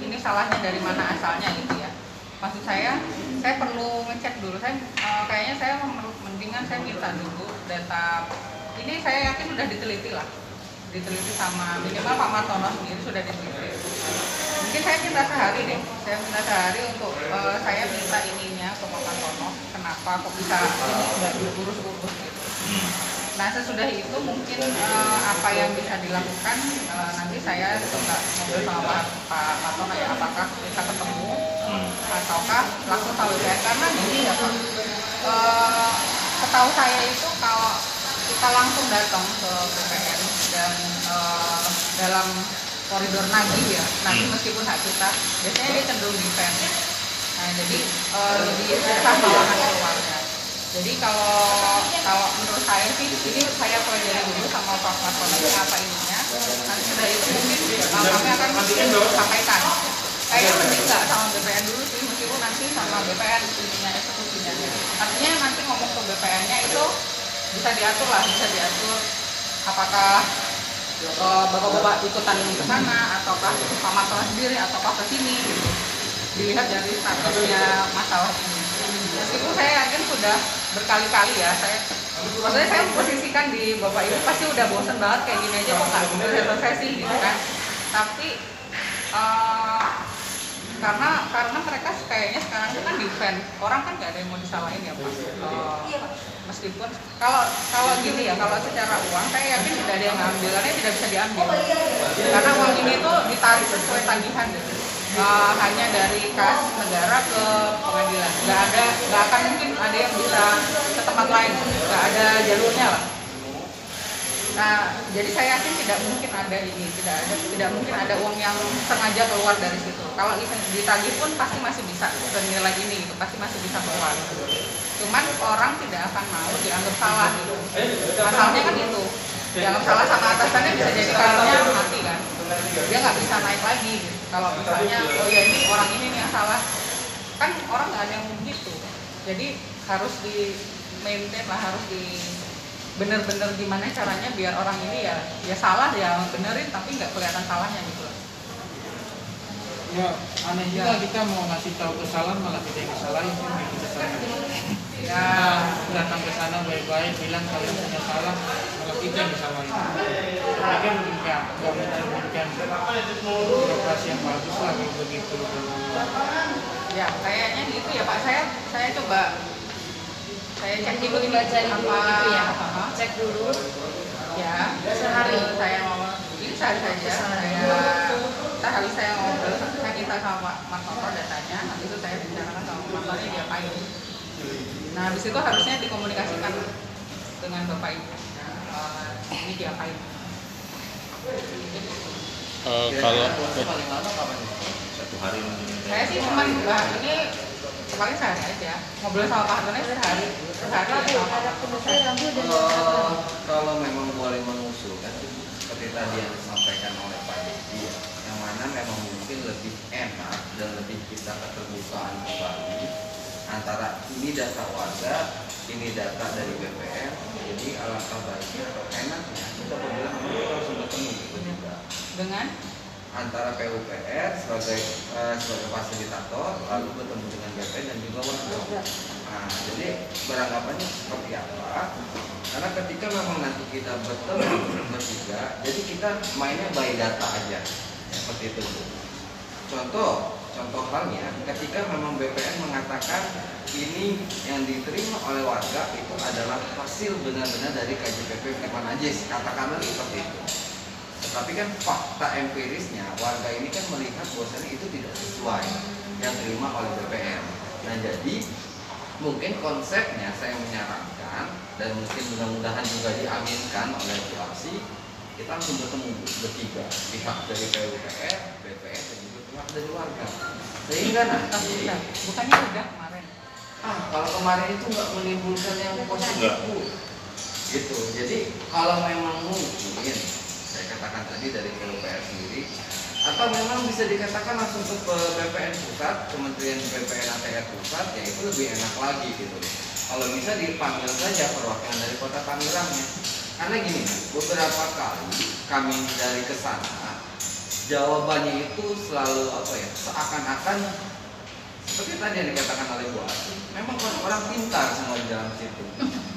ini salahnya dari mana asalnya gitu ya. Maksud saya, saya perlu ngecek dulu. Saya eh, kayaknya saya mendingan saya minta dulu data. Ini saya yakin sudah diteliti lah, diteliti sama minimal Pak Martono sendiri sudah diteliti. Mungkin saya minta sehari deh, saya minta sehari untuk eh, saya minta ininya ke Pak Martono. Kenapa kok bisa ini nggak diurus-urus. Nah sesudah itu mungkin eh, apa yang bisa dilakukan eh, nanti saya coba ngobrol sama Pak Pak Matono ya apakah bisa ketemu Hmm. ataukah langsung tahu ya karena gini ya Pak Eh, setahu saya itu kalau kita langsung datang ke BPN dan eh, dalam koridor nagih ya nagih meskipun hak kita biasanya dia cenderung defend nah jadi eh, lebih susah malahan keluarga jadi kalau kalau menurut saya sih ini saya pelajari dulu sama ini apa ininya. Nanti sudah itu mungkin eh, kami akan mungkin sampaikan. Kayaknya mending nggak sama BPN dulu sih meskipun nanti sama BPN ininya eksekusinya. Artinya nanti ngomong ke BPN nya itu bisa diatur lah bisa diatur apakah eh, bapak-bapak ikutan ke sana ataukah Pak Martono sendiri ataukah ke sini gitu. Dilihat dari statusnya masalah ini. Meskipun saya yakin sudah berkali-kali ya saya maksudnya saya posisikan di bapak ibu pasti udah bosen banget kayak gini aja kok nggak selesai sih gitu kan. Tapi eh, karena karena mereka kayaknya sekarang itu kan defend. Orang kan nggak ada yang mau disalahin ya pak. Eh, meskipun kalau kalau gini ya kalau secara uang saya yakin tidak ada yang ngambilannya tidak bisa diambil. Karena uang ini tuh ditarik sesuai tagihan gitu Eh, hanya dari kas negara ke pengadilan nggak ada nggak akan mungkin ada yang bisa ke tempat lain nggak ada jalurnya lah Nah, jadi saya yakin tidak mungkin ada ini, tidak ada, tidak mungkin ada uang yang sengaja keluar dari situ. Kalau ditagih pun pasti masih bisa senilai ini, gitu, pasti masih bisa keluar. Cuman orang tidak akan mau dianggap salah gitu. Masalahnya kan itu, dianggap salah sama atasannya bisa jadi karirnya mati kan. Dia nggak bisa naik lagi. Gitu. Kalau misalnya, oh ya ini orang ini nih yang salah, kan orang nggak ada yang begitu. Jadi harus di maintain lah, harus di bener-bener gimana caranya biar orang ini ya ya salah ya benerin tapi nggak kelihatan salahnya gitu loh. Ya, aneh juga kita mau ngasih tahu kesalahan malah kita yang disalahin kan bikin kesalahan. Ya, Kita datang ke sana baik-baik bilang kalian punya salah malah kita disalahin. Kan enggak enggak mencerminkan birokrasi yang bagus lah kalau begitu. ya kayaknya gitu ya Pak. Saya saya coba saya cek dulu ini Baca apa gitu ya. Cek dulu. ya Sehari. saya mau ini sehari saja saya sehari saya ngobrol saya minta sama Mas Toto datanya nanti itu saya bicarakan sama Mas Toto dia apain Nah, habis itu harusnya dikomunikasikan dengan Bapak Ibu. Eh, ini diapain? Eh, kalau satu hari mungkin Saya sih cuma bah, ini paling sehari aja. Ngobrol sama Pak Hartono sehari. Sehari ada dan Kalau kalau memang boleh mengusulkan seperti tadi yang disampaikan oleh Pak Dedi ya, yang mana memang mungkin lebih enak dan lebih kita keterbukaan kembali antara ini data warga, ini data dari BPM, jadi alangkah baiknya atau enaknya kita bilang kita langsung bertemu bertiga dengan antara PUPR sebagai eh, sebagai fasilitator lalu bertemu dengan BPN dan juga warga. Nah, jadi beranggapannya seperti apa? Karena ketika memang nanti kita bertemu bertiga, jadi kita mainnya by data aja, seperti itu. Contoh, contoh halnya, ketika memang BPN mengatakan ini yang diterima oleh warga itu adalah hasil benar-benar dari KJPP Kemanajis, katakanlah seperti itu. Tetapi kan fakta empirisnya warga ini kan melihat bahwasanya itu tidak sesuai yang terima oleh BPN. Nah jadi mungkin konsepnya saya menyarankan dan mungkin mudah-mudahan juga diaminkan oleh Bu Aksi kita langsung bertemu bertiga pihak dari PUPR, Dari warga. Sehingga nanti bisa. Bukannya udah kemarin. ah kalau kemarin itu nggak menimbulkan yang positif gitu. Jadi kalau memang mungkin saya katakan tadi dari PUPR sendiri atau memang bisa dikatakan langsung ke BPN pusat Kementerian BPN ATR pusat ya itu lebih enak lagi gitu. Kalau bisa dipanggil saja perwakilan dari kota Tangerangnya karena gini beberapa kali kami dari ke sana jawabannya itu selalu apa ya seakan-akan seperti tadi yang dikatakan oleh Bu Asi, memang orang-orang pintar semua di dalam situ.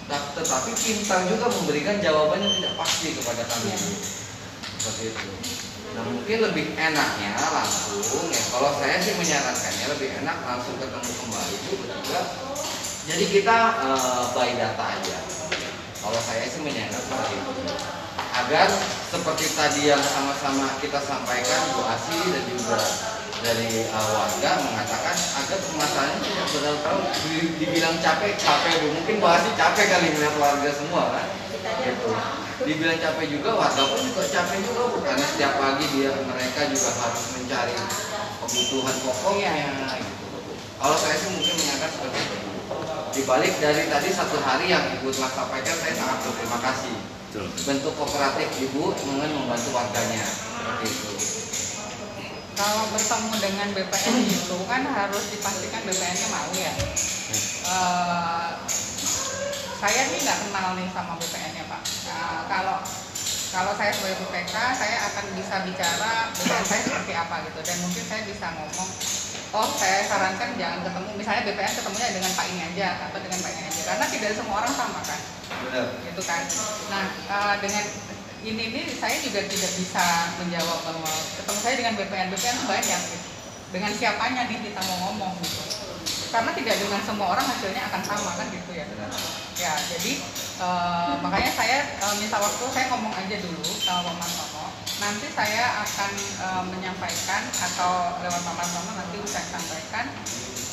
Ta- Tetapi pintar juga memberikan jawaban yang tidak pasti kepada kami. Seperti itu. Nah mungkin lebih enaknya langsung ya kalau saya sih menyarankannya lebih enak langsung ketemu kembali itu juga. Jadi kita eh, by data aja. Kalau saya sih menyarankan seperti itu. Agar seperti tadi yang sama-sama kita sampaikan Bu Asi dan juga dari uh, warga mengatakan agar permasalahannya tidak di- dibilang capek capek bu. Mungkin Bu Asi capek kali melihat warga semua kan? Gitu. Dibilang capek juga warga pun juga capek juga bu. Karena setiap pagi dia mereka juga harus mencari kebutuhan pokoknya gitu. Bu. kalau saya sih mungkin menyarankan seperti itu dibalik dari tadi satu hari yang ibu telah sampaikan saya sangat berterima kasih Betul. bentuk kooperatif ibu dengan membantu warganya seperti itu Kalau bertemu dengan BPN itu kan harus dipastikan BPN-nya mau ya. Eh, saya nih nggak kenal nih sama BPN-nya Pak. Nah, kalau kalau saya sebagai PPK, saya akan bisa bicara BPN saya seperti apa gitu dan mungkin saya bisa ngomong oh saya sarankan jangan ketemu misalnya BPN ketemunya dengan Pak ini aja atau dengan Pak ini aja karena tidak semua orang sama kan benar gitu kan. Nah eh, dengan ini nih saya juga tidak bisa menjawab bahwa ketemu saya dengan BPN BPN tuh banyak gitu. Dengan siapanya nih kita mau ngomong gitu. Karena tidak dengan semua orang hasilnya akan sama kan gitu ya. Ya jadi eh, makanya saya eh, minta waktu saya ngomong aja dulu sama Pak Martono. Nanti saya akan eh, menyampaikan atau lewat Pak Martono nanti saya sampaikan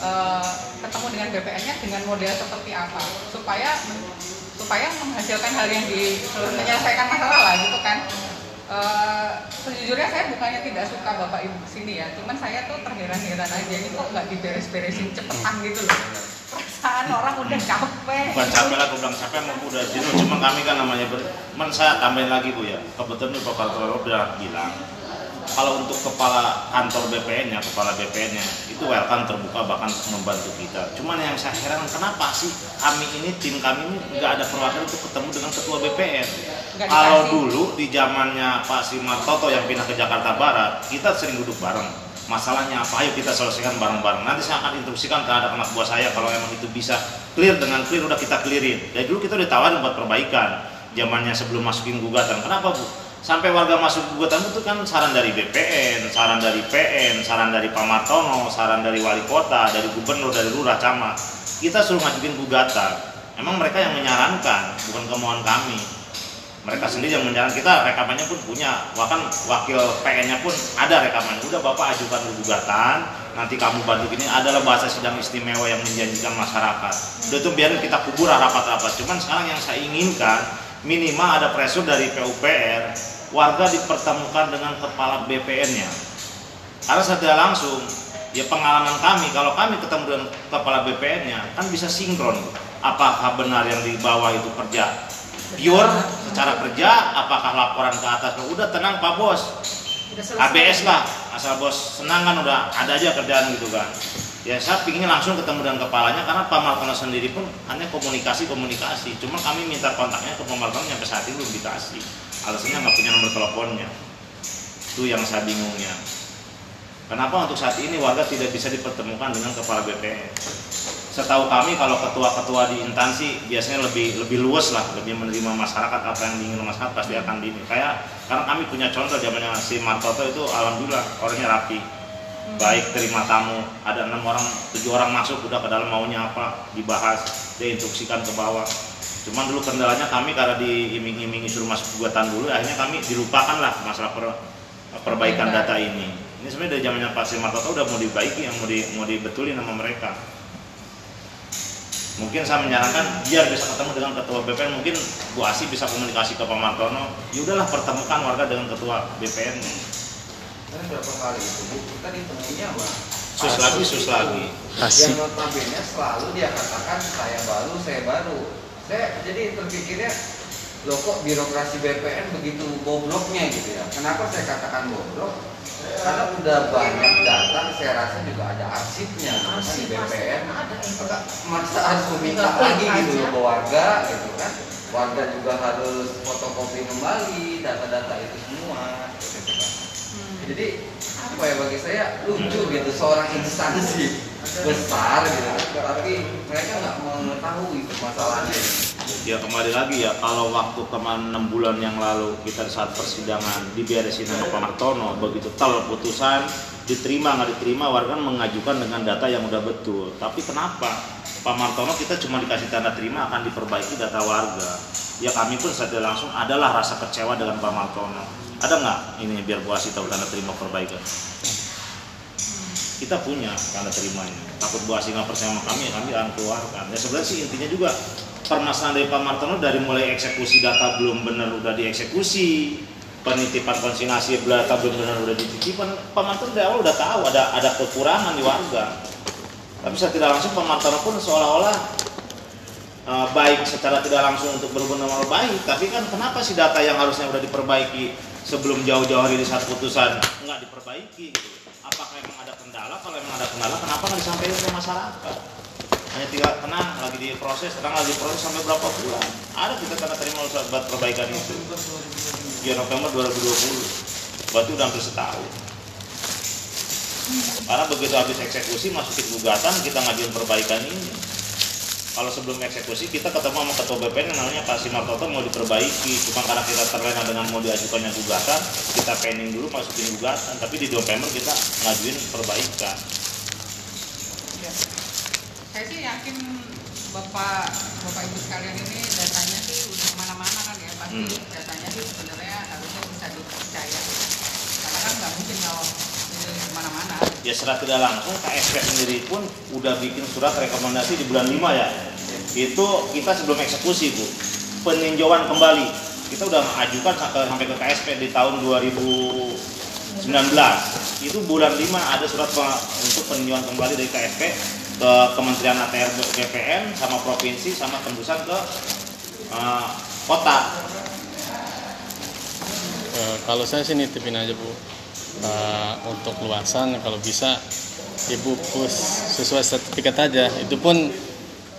eh, ketemu dengan BPN-nya dengan model seperti apa supaya supaya menghasilkan hal yang di menyelesaikan masalah lah gitu kan. Eh, sejujurnya saya bukannya tidak suka bapak ibu sini ya, cuman saya tuh terheran-heran aja ini kok nggak diberes-beresin cepetan gitu loh. Perasaan orang udah capek. bukan capek lah, aku bilang capek emang udah jenuh. Cuma kami kan namanya ber... Cuman saya tambahin lagi bu ya. Kebetulan nih Pak Kartono udah bilang kalau untuk kepala kantor BPN-nya, kepala BPN-nya itu welcome terbuka bahkan membantu kita. Cuman yang saya heran kenapa sih kami ini tim kami ini nggak ada perwakilan untuk ketemu dengan ketua BPN. Kalau dulu di zamannya Pak Simar Toto yang pindah ke Jakarta Barat, kita sering duduk bareng. Masalahnya apa? Ayo kita selesaikan bareng-bareng. Nanti saya akan instruksikan terhadap anak buah saya kalau emang itu bisa clear dengan clear udah kita clearin. Dari dulu kita udah tawarin buat perbaikan. Zamannya sebelum masukin gugatan. Kenapa bu? Sampai warga masuk gugatan itu kan saran dari BPN, saran dari PN, saran dari Pak Martono, saran dari wali kota, dari gubernur, dari lurah, camat. Kita suruh ngajuin gugatan. Emang mereka yang menyarankan, bukan kemauan kami mereka sendiri yang menjalankan kita rekamannya pun punya bahkan wakil PN-nya pun ada rekaman udah bapak ajukan gugatan nanti kamu bantu gini adalah bahasa sidang istimewa yang menjanjikan masyarakat. Udah itu biarin kita kubur rapat-rapat. Cuman sekarang yang saya inginkan minimal ada pressure dari PUPR warga dipertemukan dengan kepala BPN-nya. Karena secara langsung ya pengalaman kami kalau kami ketemu dengan kepala BPN-nya kan bisa sinkron. Apakah benar yang di bawah itu kerja pure secara kerja apakah laporan ke atas? Udah tenang Pak Bos. ABS lah asal bos senang kan udah ada aja kerjaan gitu kan. Ya saya pinginnya langsung ketemu dengan kepalanya karena Pak Martono sendiri pun hanya komunikasi komunikasi cuma kami minta kontaknya ke Pak Martono sampai saat ini belum dikasih. Alasannya nggak punya nomor teleponnya. Itu yang saya bingungnya. Kenapa untuk saat ini warga tidak bisa dipertemukan dengan kepala BPN setahu kami kalau ketua-ketua di instansi biasanya lebih lebih luas lah lebih menerima masyarakat apa yang diinginkan masyarakat pasti akan di kayak karena kami punya contoh zamannya si Martoto itu alhamdulillah orangnya rapi. Baik terima tamu. Ada enam orang tujuh orang masuk udah ke dalam maunya apa dibahas diinstruksikan ke bawah. Cuman dulu kendalanya kami karena diiming-imingi suruh masuk gugatan dulu akhirnya kami dilupakan lah masalah per- perbaikan data ini. Ini sebenarnya dari zamannya Pak Martoto udah mau dibaiki yang mau di, mau dibetulin sama mereka mungkin saya menyarankan biar bisa ketemu dengan ketua BPN mungkin Bu Asi bisa komunikasi ke Pak Martono. Ya udahlah pertemukan warga dengan ketua BPN Kan berapa kali itu bu? Kita ditemuinya sama sus lagi sus lagi. Yang notabene selalu dia katakan saya baru saya baru. Saya jadi terpikirnya loh kok birokrasi BPN begitu bobloknya gitu ya? Kenapa saya katakan boblok karena udah banyak data saya rasa juga ada arsipnya. Kan di BPN info. maka maksa harus meminta lagi gitu loh ke warga gitu kan. Warga juga harus fotokopi kembali data-data itu semua gitu kan. jadi apa ya bagi saya lucu gitu seorang instansi besar gitu kan. Tapi mereka nggak mengetahui masalahnya ya kembali lagi ya kalau waktu kemarin 6 bulan yang lalu kita saat persidangan diberesin sama Pak Martono begitu tel putusan diterima nggak diterima warga kan mengajukan dengan data yang udah betul. Tapi kenapa? Pak Martono kita cuma dikasih tanda terima akan diperbaiki data warga. Ya kami pun secara langsung adalah rasa kecewa dengan Pak Martono. Ada nggak ini biar Bu Asi tahu tanda terima perbaikan? Kita punya tanda terimanya. Takut Bu Asi nggak percaya sama kami ya kami akan keluarkan. Ya sebenarnya sih intinya juga permasalahan dari Pak Martono dari mulai eksekusi data belum benar udah dieksekusi penitipan konsignasi data belum benar udah dititipkan Pak Martono dari awal udah tahu ada ada kekurangan di warga. Tapi secara tidak langsung Pak Martono pun seolah-olah eh, baik secara tidak langsung untuk berhubungan dengan baik tapi kan kenapa sih data yang harusnya udah diperbaiki sebelum jauh-jauh hari di saat putusan nggak diperbaiki? Apakah emang ada kendala? Kalau emang ada kendala kenapa nggak disampaikan ke masyarakat hanya tinggal tenang lagi diproses tenang lagi diproses sampai berapa bulan? Ada kita tanda terima buat perbaikan itu. Ya November 2020 berarti udah hampir setahun. Karena begitu habis eksekusi masukin gugatan kita ngajuin perbaikan ini. Kalau sebelum eksekusi kita ketemu sama ketua BPN yang namanya Pak Simartoto mau diperbaiki. Cuma karena kita terlena dengan mau diajukannya gugatan kita pending dulu masukin gugatan. Tapi di November kita ngajuin perbaikan. Saya sih yakin bapak bapak ibu sekalian ini datanya sih udah ke mana-mana kan ya. Pasti Hmm. datanya sih sebenarnya harusnya bisa dipercaya. Karena kan nggak mungkin kalau ke mana-mana. ya secara tidak langsung KSP sendiri pun udah bikin surat rekomendasi di bulan 5 ya. Itu kita sebelum eksekusi bu. Peninjauan kembali. Kita udah ajukan sampai ke KSP di tahun 2019 itu bulan 5 ada surat untuk peninjauan kembali dari KSP ke Kementerian ATR BPN sama provinsi sama tembusan ke eh, kota. Eh, kalau saya sih nitipin aja bu. Eh, untuk luasan kalau bisa ibu pus sesuai sertifikat aja. Itu pun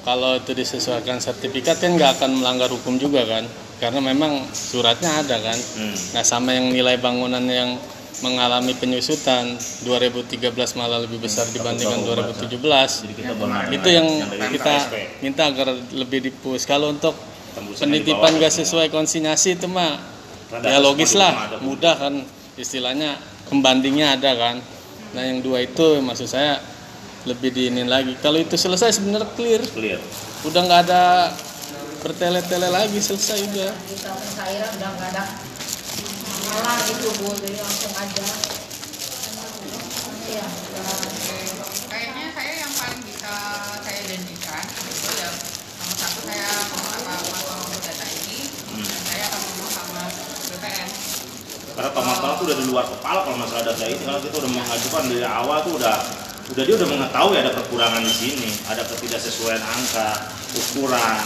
kalau itu disesuaikan sertifikat kan nggak akan melanggar hukum juga kan? Karena memang suratnya ada kan? Hmm. nah sama yang nilai bangunan yang mengalami penyusutan 2013 malah lebih besar dibandingkan 2017 jadi kita benar itu yang kita minta agar lebih dipus. Kalau untuk penitipan gak sesuai konsinyasi itu mah Rada ya logis lah. mudah kan istilahnya pembandingnya ada kan. Nah yang dua itu maksud saya lebih diinin lagi. Kalau itu selesai sebenarnya clear. Clear. Udah nggak ada bertele-tele lagi selesai udah. Udah nggak ada malah itu bu. Jadi langsung aja. Iya. kayaknya saya yang paling bisa saya janjikan itu ya. Nomor satu saya mau apa mau data ini. Hmm. saya akan ngomong sama BPN. Karena kalau masalah itu udah di luar kepala kalau masalah data ini. Karena kita udah mengajukan dari awal tuh udah udah dia udah mengetahui ada kekurangan di sini, ada ketidaksesuaian angka, ukuran,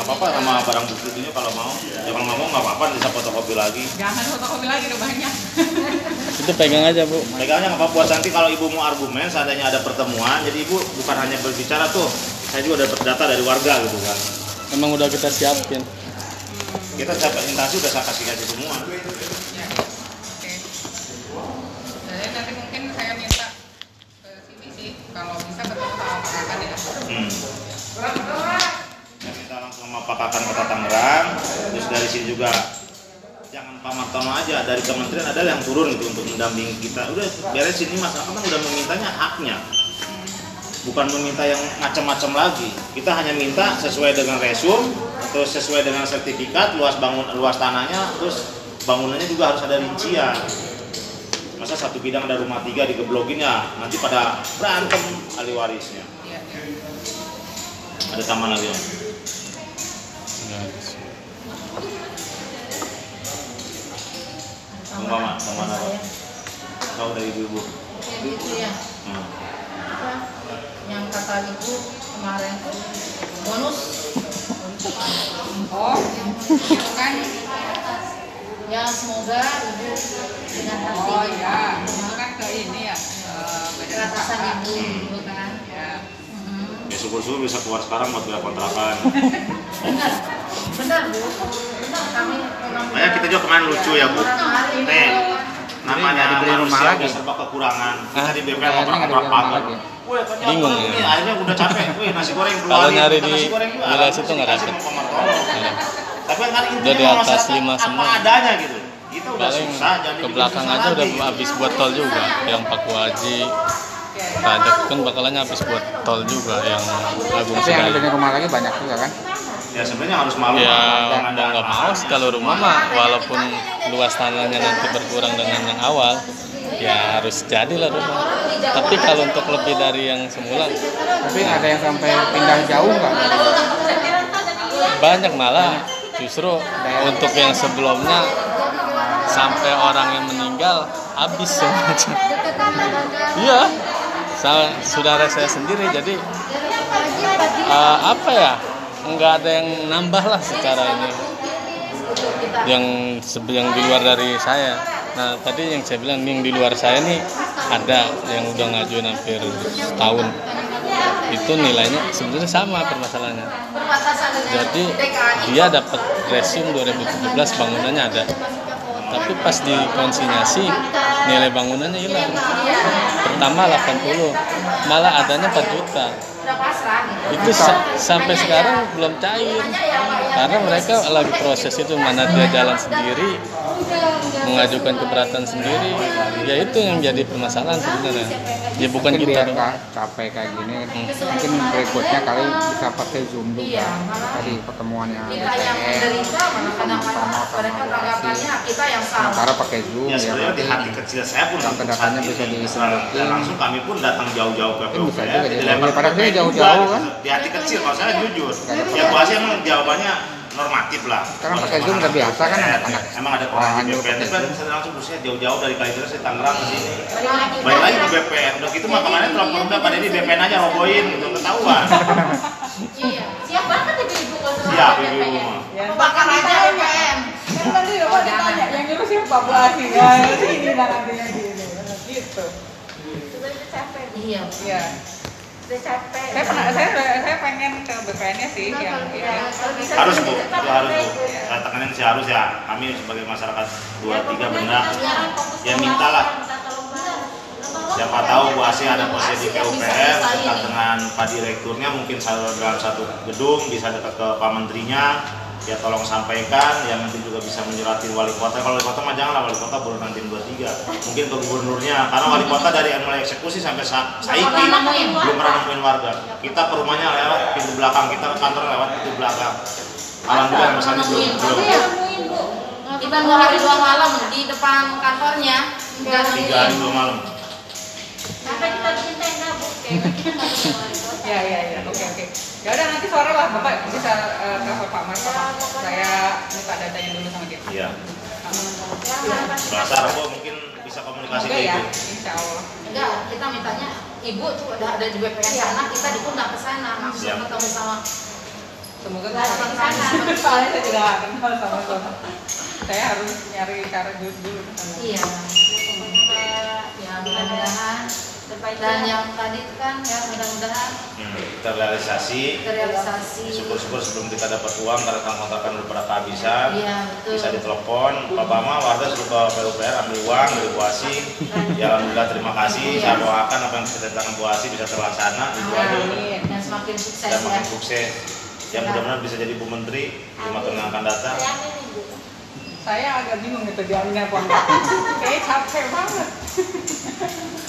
nggak apa-apa sama barang bukti ini kalau mau ya kalau nggak mau nggak apa-apa bisa fotokopi lagi Jangan fotokopi lagi udah banyak. [laughs] Itu pegang aja bu. Pegangnya nggak apa-apa buat nanti kalau ibu mau argumen seandainya ada pertemuan jadi ibu bukan hanya berbicara tuh saya juga dapat data dari warga gitu kan Emang udah kita siapin. kita saya presentasi udah saya kasih kasih semua Ya. Oke. Jadi nanti mungkin saya minta ke sini sih kalau bisa ketemu sama Pak ya. Hmm. Sama Pak Kakan Kota Tangerang, terus dari sini juga jangan Pak Martono aja dari kementerian ada yang turun gitu untuk mendampingi kita. Udah beresin ini Mas Kakan udah memintanya haknya, bukan meminta yang macam-macam lagi. Kita hanya minta sesuai dengan resum, terus sesuai dengan sertifikat luas bangun luas tanahnya, terus bangunannya juga harus ada rincian. Masa satu bidang ada rumah tiga digeblokin ya nanti pada berantem ahli warisnya. Iya. Ada taman lagi om. Umpama, taman apa? Tahu dari. Kayak gitu ya. Hmm. Apa? Yang kata ibu kemarin bonus. Oh, kan. Ya semoga ibu dengan hati Oh ya, kan ke ini ya. eh, usaha. ibu gitu kan. Ya. Ya syukur-syukur bisa keluar sekarang buat bayar kontrakan. Benar, benar bu. Benar kami. Makanya kita juga kemarin lucu ya, Bu. Nih, namanya dibeli rumah lagi. serba kekurangan. Kita di BPN pagar. lagi. Wih, Bingung apa ya. ini? Akhirnya udah capek. Wih, nasi goreng keluarin. Kalau nyari di nasi goreng juga. wilayah situ nggak dapet. Pak Martono. Tapi kan intinya Udah di mau atas lima apa semua. adanya gitu. Kita udah susah, ke belakang aja udah habis buat tol juga. Yang Paku Haji, Rajak kan bakalannya habis buat tol juga yang Agung Tapi yang punya rumah lagi banyak juga kan? Ya sebenarnya harus malu. Ya dengan mau nggak mau kalau rumah mah walaupun luas tanahnya nanti berkurang dengan yang awal ya harus jadilah rumah. Tapi kalau untuk lebih dari yang semula Tapi ada yang sampai pindah jauh nggak? banyak malah justru untuk yang sebelumnya sampai orang yang meninggal habis semuanya. [laughs] Iya, Sa- saudara saya sendiri jadi eh, apa ya nggak ada yang nambah lah secara ini yang yang di luar dari saya. Nah tadi yang saya bilang yang di luar saya nih ada yang udah ngajuin hampir setahun itu nilainya sebenarnya sama permasalahannya. Jadi dia dapat resim 2017 bangunannya ada. Tapi pas dikonsinyasi nilai bangunannya hilang. Pertama 80, malah adanya 4 juta. Itu sa- sampai sekarang belum cair. Karena mereka lagi proses itu mana dia jalan sendiri, mengajukan keberatan sendiri. Ya itu yang jadi permasalahan sebenarnya. Ya bukan Mungkin kita dong. capek kayak gini, mungkin berikutnya kali bisa pakai zoom juga. Iya, Tadi pertemuannya Kita yang BPN, menderita malah sementara pakai zoom Ya ya di hati kecil saya pun Sampai untuk datanya saat bisa diselidiki. dan langsung kami pun datang jauh-jauh ke PUPR, juga, dilempar Padahal dia jauh-jauh kan. Di hati kecil kalau saya jujur. Nggak ada Ya gua sih emang jawabannya normatif lah. Sekarang Bukan pakai Zoom udah biasa kan anak-anak. Emang ada Orang di BPN kan bisa langsung busnya jauh-jauh dari Kalideres di Tangerang ke sini. Balik lagi ke BPN. Udah gitu mah kemarin telepon udah pada di BPN aja roboin gitu ketahuan. Iya, siap banget ibu-ibu kalau soal Siap. Ya, Bakar aja BPN. Yang Bu Asi? Ya, ini nantinya gini. Gitu. Sudah capek. Iya, Iya. sudah capek. Saya pernah, saya, saya pengen ke BPN-nya sih yang ini. Kalau bisa Harus bu, itu harus bu. Saya tekanin sih harus ya. Kami sebagai masyarakat dua Ya, tiga benda ya mintalah Siapa tahu Bu Asi ada posisi di yang PUPR dekat dengan Pak Direkturnya mungkin satu dalam satu gedung bisa dekat ke Pak Menterinya ya tolong sampaikan yang nanti juga bisa menyurati wali kota kalau wali kota mah jangan lah wali kota baru nanti 23 mungkin ke gubernurnya karena wali kota dari mulai eksekusi sampai sa saiki belum pernah nemuin warga kita ke rumahnya lewat pintu belakang kita ke kantor lewat pintu belakang alhamdulillah misalnya belum belum Iya. Kita dua hari dua malam di depan kantornya. Tiga hari dua malam Sampai kita bikin tenda, Bu. Ya, ya, ya. Oke, oke. Ya udah nanti sore lah Bapak bisa eh, telepon Pak Marco. Saya minta datanya dulu sama dia. Iya. Ya, Selasa Rabu mungkin bisa komunikasi Semoga ke ya, ibu. insya Allah. Enggak, kita mintanya ibu tuh udah ada di BPN sana, kita diundang ke sana langsung Siap. ketemu sama Semoga Nggak bisa. ada sana. [laughs] Soalnya saya juga nggak kenal sama Bapak. Saya harus nyari cara dulu ke sana. iya. Ya mudah-mudahan dan yang tadi kan ya mudah-mudahan Hmm, terrealisasi. terrealisasi. Syukur-syukur sebelum kita dapat uang karena kontrakan udah pada kehabisan. Iya betul. bisa ditelepon Pak Bama warga suruh ke PUPR ambil uang dari Bu Asi ya Alhamdulillah terima kasih saya doakan apa yang bisa datang Bu Asi bisa terlaksana itu aja Amin. Dan semakin sukses dan ya. makin sukses ya mudah-mudahan bisa jadi Bu Menteri lima tahun yang akan datang Saya agak bingung gitu diamin apa enggak. [laughs] Kayaknya capek banget. [laughs]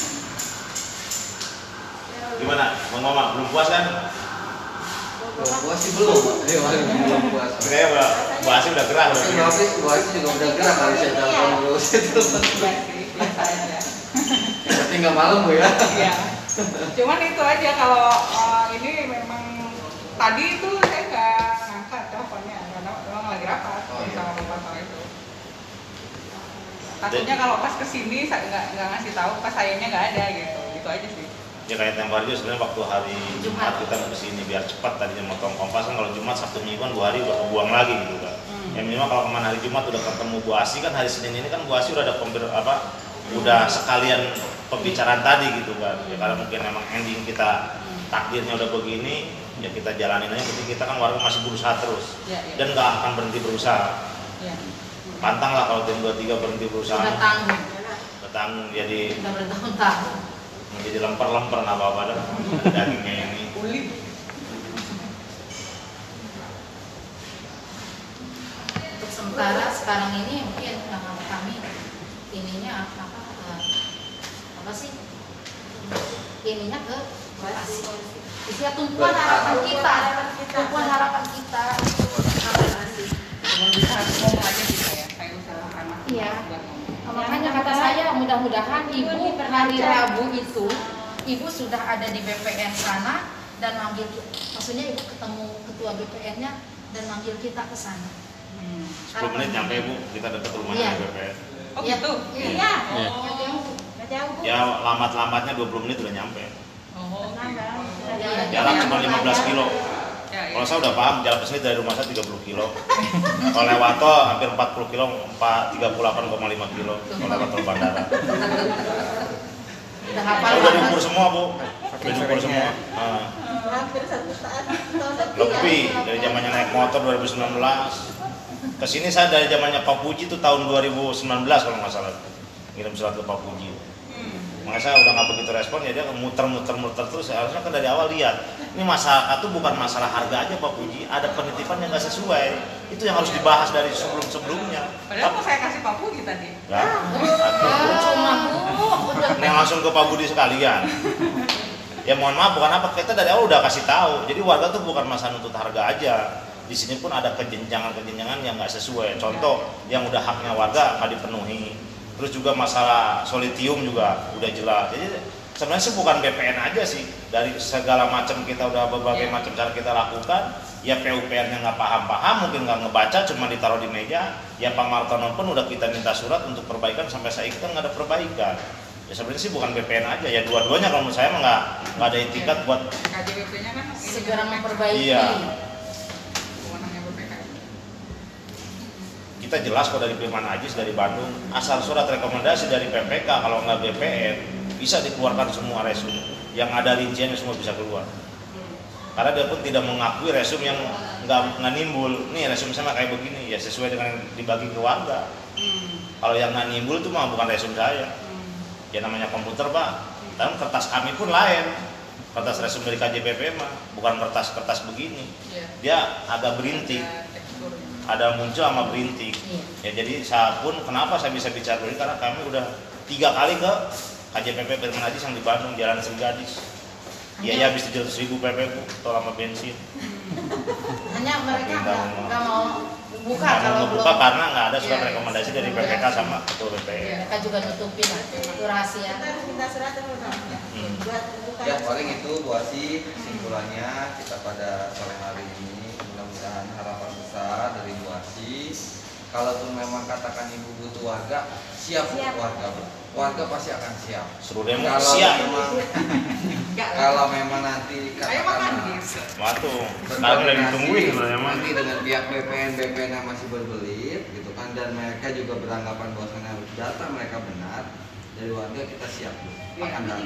gimana Bang Mama belum puas kan Belum puas sih belum. Iya, belum puas. kayaknya udah Bu Asi udah gerah Tapi Asi juga udah gerak kali saya telepon dulu itu. Tapi nggak malam bu ya. Iya. Cuman itu aja kalau eh, ini memang tadi itu saya nggak ngangkat teleponnya karena memang lagi rapat Oh, iya. sama bapak soal itu. Takutnya kalau pas ke sini saya nggak nggak ngasih tahu pas sayanya nggak ada gitu, gitu aja sih. Ya kayak juga sebenarnya waktu hari Jumat. Jumat. kita mau ke sini biar cepat tadinya motong kompas. Kan kalau Jumat Sabtu Minggu kan dua hari udah kebuang lagi gitu kan. Hmm. ya minimal kalau ke mana hari Jumat udah ketemu Bu Asi kan hari Senin ini kan Bu Asi udah ada kompir apa udah sekalian pembicaraan tadi gitu kan. Ya karena mungkin memang ending kita takdirnya udah begini ya kita jalanin aja. Penting kita kan warga masih berusaha terus. Iya, iya. dan nggak akan berhenti berusaha. Iya. pantang lah kalau tim 23 berhenti berusaha. Sudah tanggung. ketanggung jadi bertahun-tahun. menjadi lemper-lemper nggak apa-apa dah dagingnya ini Kulit. Untuk sementara sekarang ini mungkin yang kami ininya apa eh, apa sih ininya ke Bekasi. Isinya tumpuan harapan kita, tumpuan harapan kita. Cuma bisa ngomong aja bisa ya. Iya. Makanya kata saya mudah-mudahan ibu hari Rabu itu ibu sudah ada di BPN sana dan manggil maksudnya ibu ketemu ketua BPN-nya dan manggil kita ke sana. Hmm. 10 menit nyampe bu kita dekat rumahnya Iya. di BPN Oh Iya. gitu. Iya. Iya. Nggak jauh. ya lambat-lambatnya 20 menit udah nyampe Oh. Iya. jalan cuma 15 kilo. Kalau saya udah paham jalan ke sini dari rumah saya 30 kilo. Kalau lewat tol hampir 40 kilo 4, 38,5 kilo kalau lewat tol bandara. Udah hafal saya udah diukur semua bu. Udah diukur semua. Ah, Hampir satu saat. Lebih dari zamannya naik motor 2019 ke sini saya dari zamannya Pak Puji itu tahun 2019 kalau nggak salah. Ngirim surat ke Pak Puji Makanya saya udah nggak begitu respon ya dia muter-muter muter terus. Harusnya kan dari awal lihat ini masyarakat tuh bukan masalah harga aja Pak Puji. Ada penitipan yang nggak sesuai. Itu yang harus dibahas dari sebelum-sebelumnya. Padahal mau saya kasih Pak Puji tadi. ya, Ah, cuma Ini langsung ke Pak Budi sekalian. Ya mohon maaf bukan apa kita dari awal udah kasih tahu. Jadi warga tuh bukan masalah nuntut harga aja. Di sini pun ada kejenjangan-kejenjangan yang nggak sesuai. Contoh yang udah haknya warga nggak dipenuhi terus juga masalah solitium juga udah jelas jadi sebenarnya sih bukan BPN aja sih dari segala macam kita udah berbagai Ya. macam cara kita lakukan ya PUPR-nya nggak paham-paham mungkin nggak ngebaca cuma ditaruh di meja ya Pak Martono pun udah kita minta surat untuk perbaikan sampai saat itu kan nggak ada perbaikan ya sebenarnya sih bukan BPN aja ya dua-duanya kalau menurut saya mah nggak nggak ada etikat buat KJBP-nya kan segera memperbaiki. Iya. Kewenangannya BPK. Kita jelas kok dari Firman Ajis dari Bandung. Asal surat rekomendasi dari PPK kalau nggak BPN bisa dikeluarkan semua resum yang ada rinciannya semua bisa keluar. Karena dia pun tidak mengakui resum yang nggak nggak nimbul. Nih resum sama kayak begini. Ya sesuai dengan yang dibagi ke warga. Hmm. kalau yang nggak nimbul itu mah bukan resum saya. Hmm. ya namanya komputer pak. Dan kertas kami pun lain. Kertas resum dari KJPP mah bukan kertas kertas begini. Iya. dia agak berintik. Teksturnya. Ada muncul sama berintik. Iya. ya jadi saya pun kenapa saya bisa bicara ini karena kami udah tiga kali ke KJPP Ajis yang di Bandung Jalan Sri Gadis. Ya ya habis 700 ribu PP bu tol sama bensin. [laughs] Hanya mereka nggak mau- buka mau kalau belum. karena nggak ada surat Iya. rekomendasi dari PPK sama ketua BPN. mereka juga nutupin itu rahasia. Hmm. Ya paling itu Bu Asi kesimpulannya kita pada sore hari ini mudah-mudahan besar dari Asi kalaupun memang katakan ibu butuh warga siap untuk warga Bu. warga pasti akan siap Seluruh demo kalau siap. memang [laughs] Enggak lah. kalau memang nanti. Waktu sekarang udah ditungguin mah. nanti dengan pihak BPN BPN yang masih berbelit gitu kan dan mereka juga beranggapan bahwasanya data mereka benar dari warga kita siap Bu. akan datang.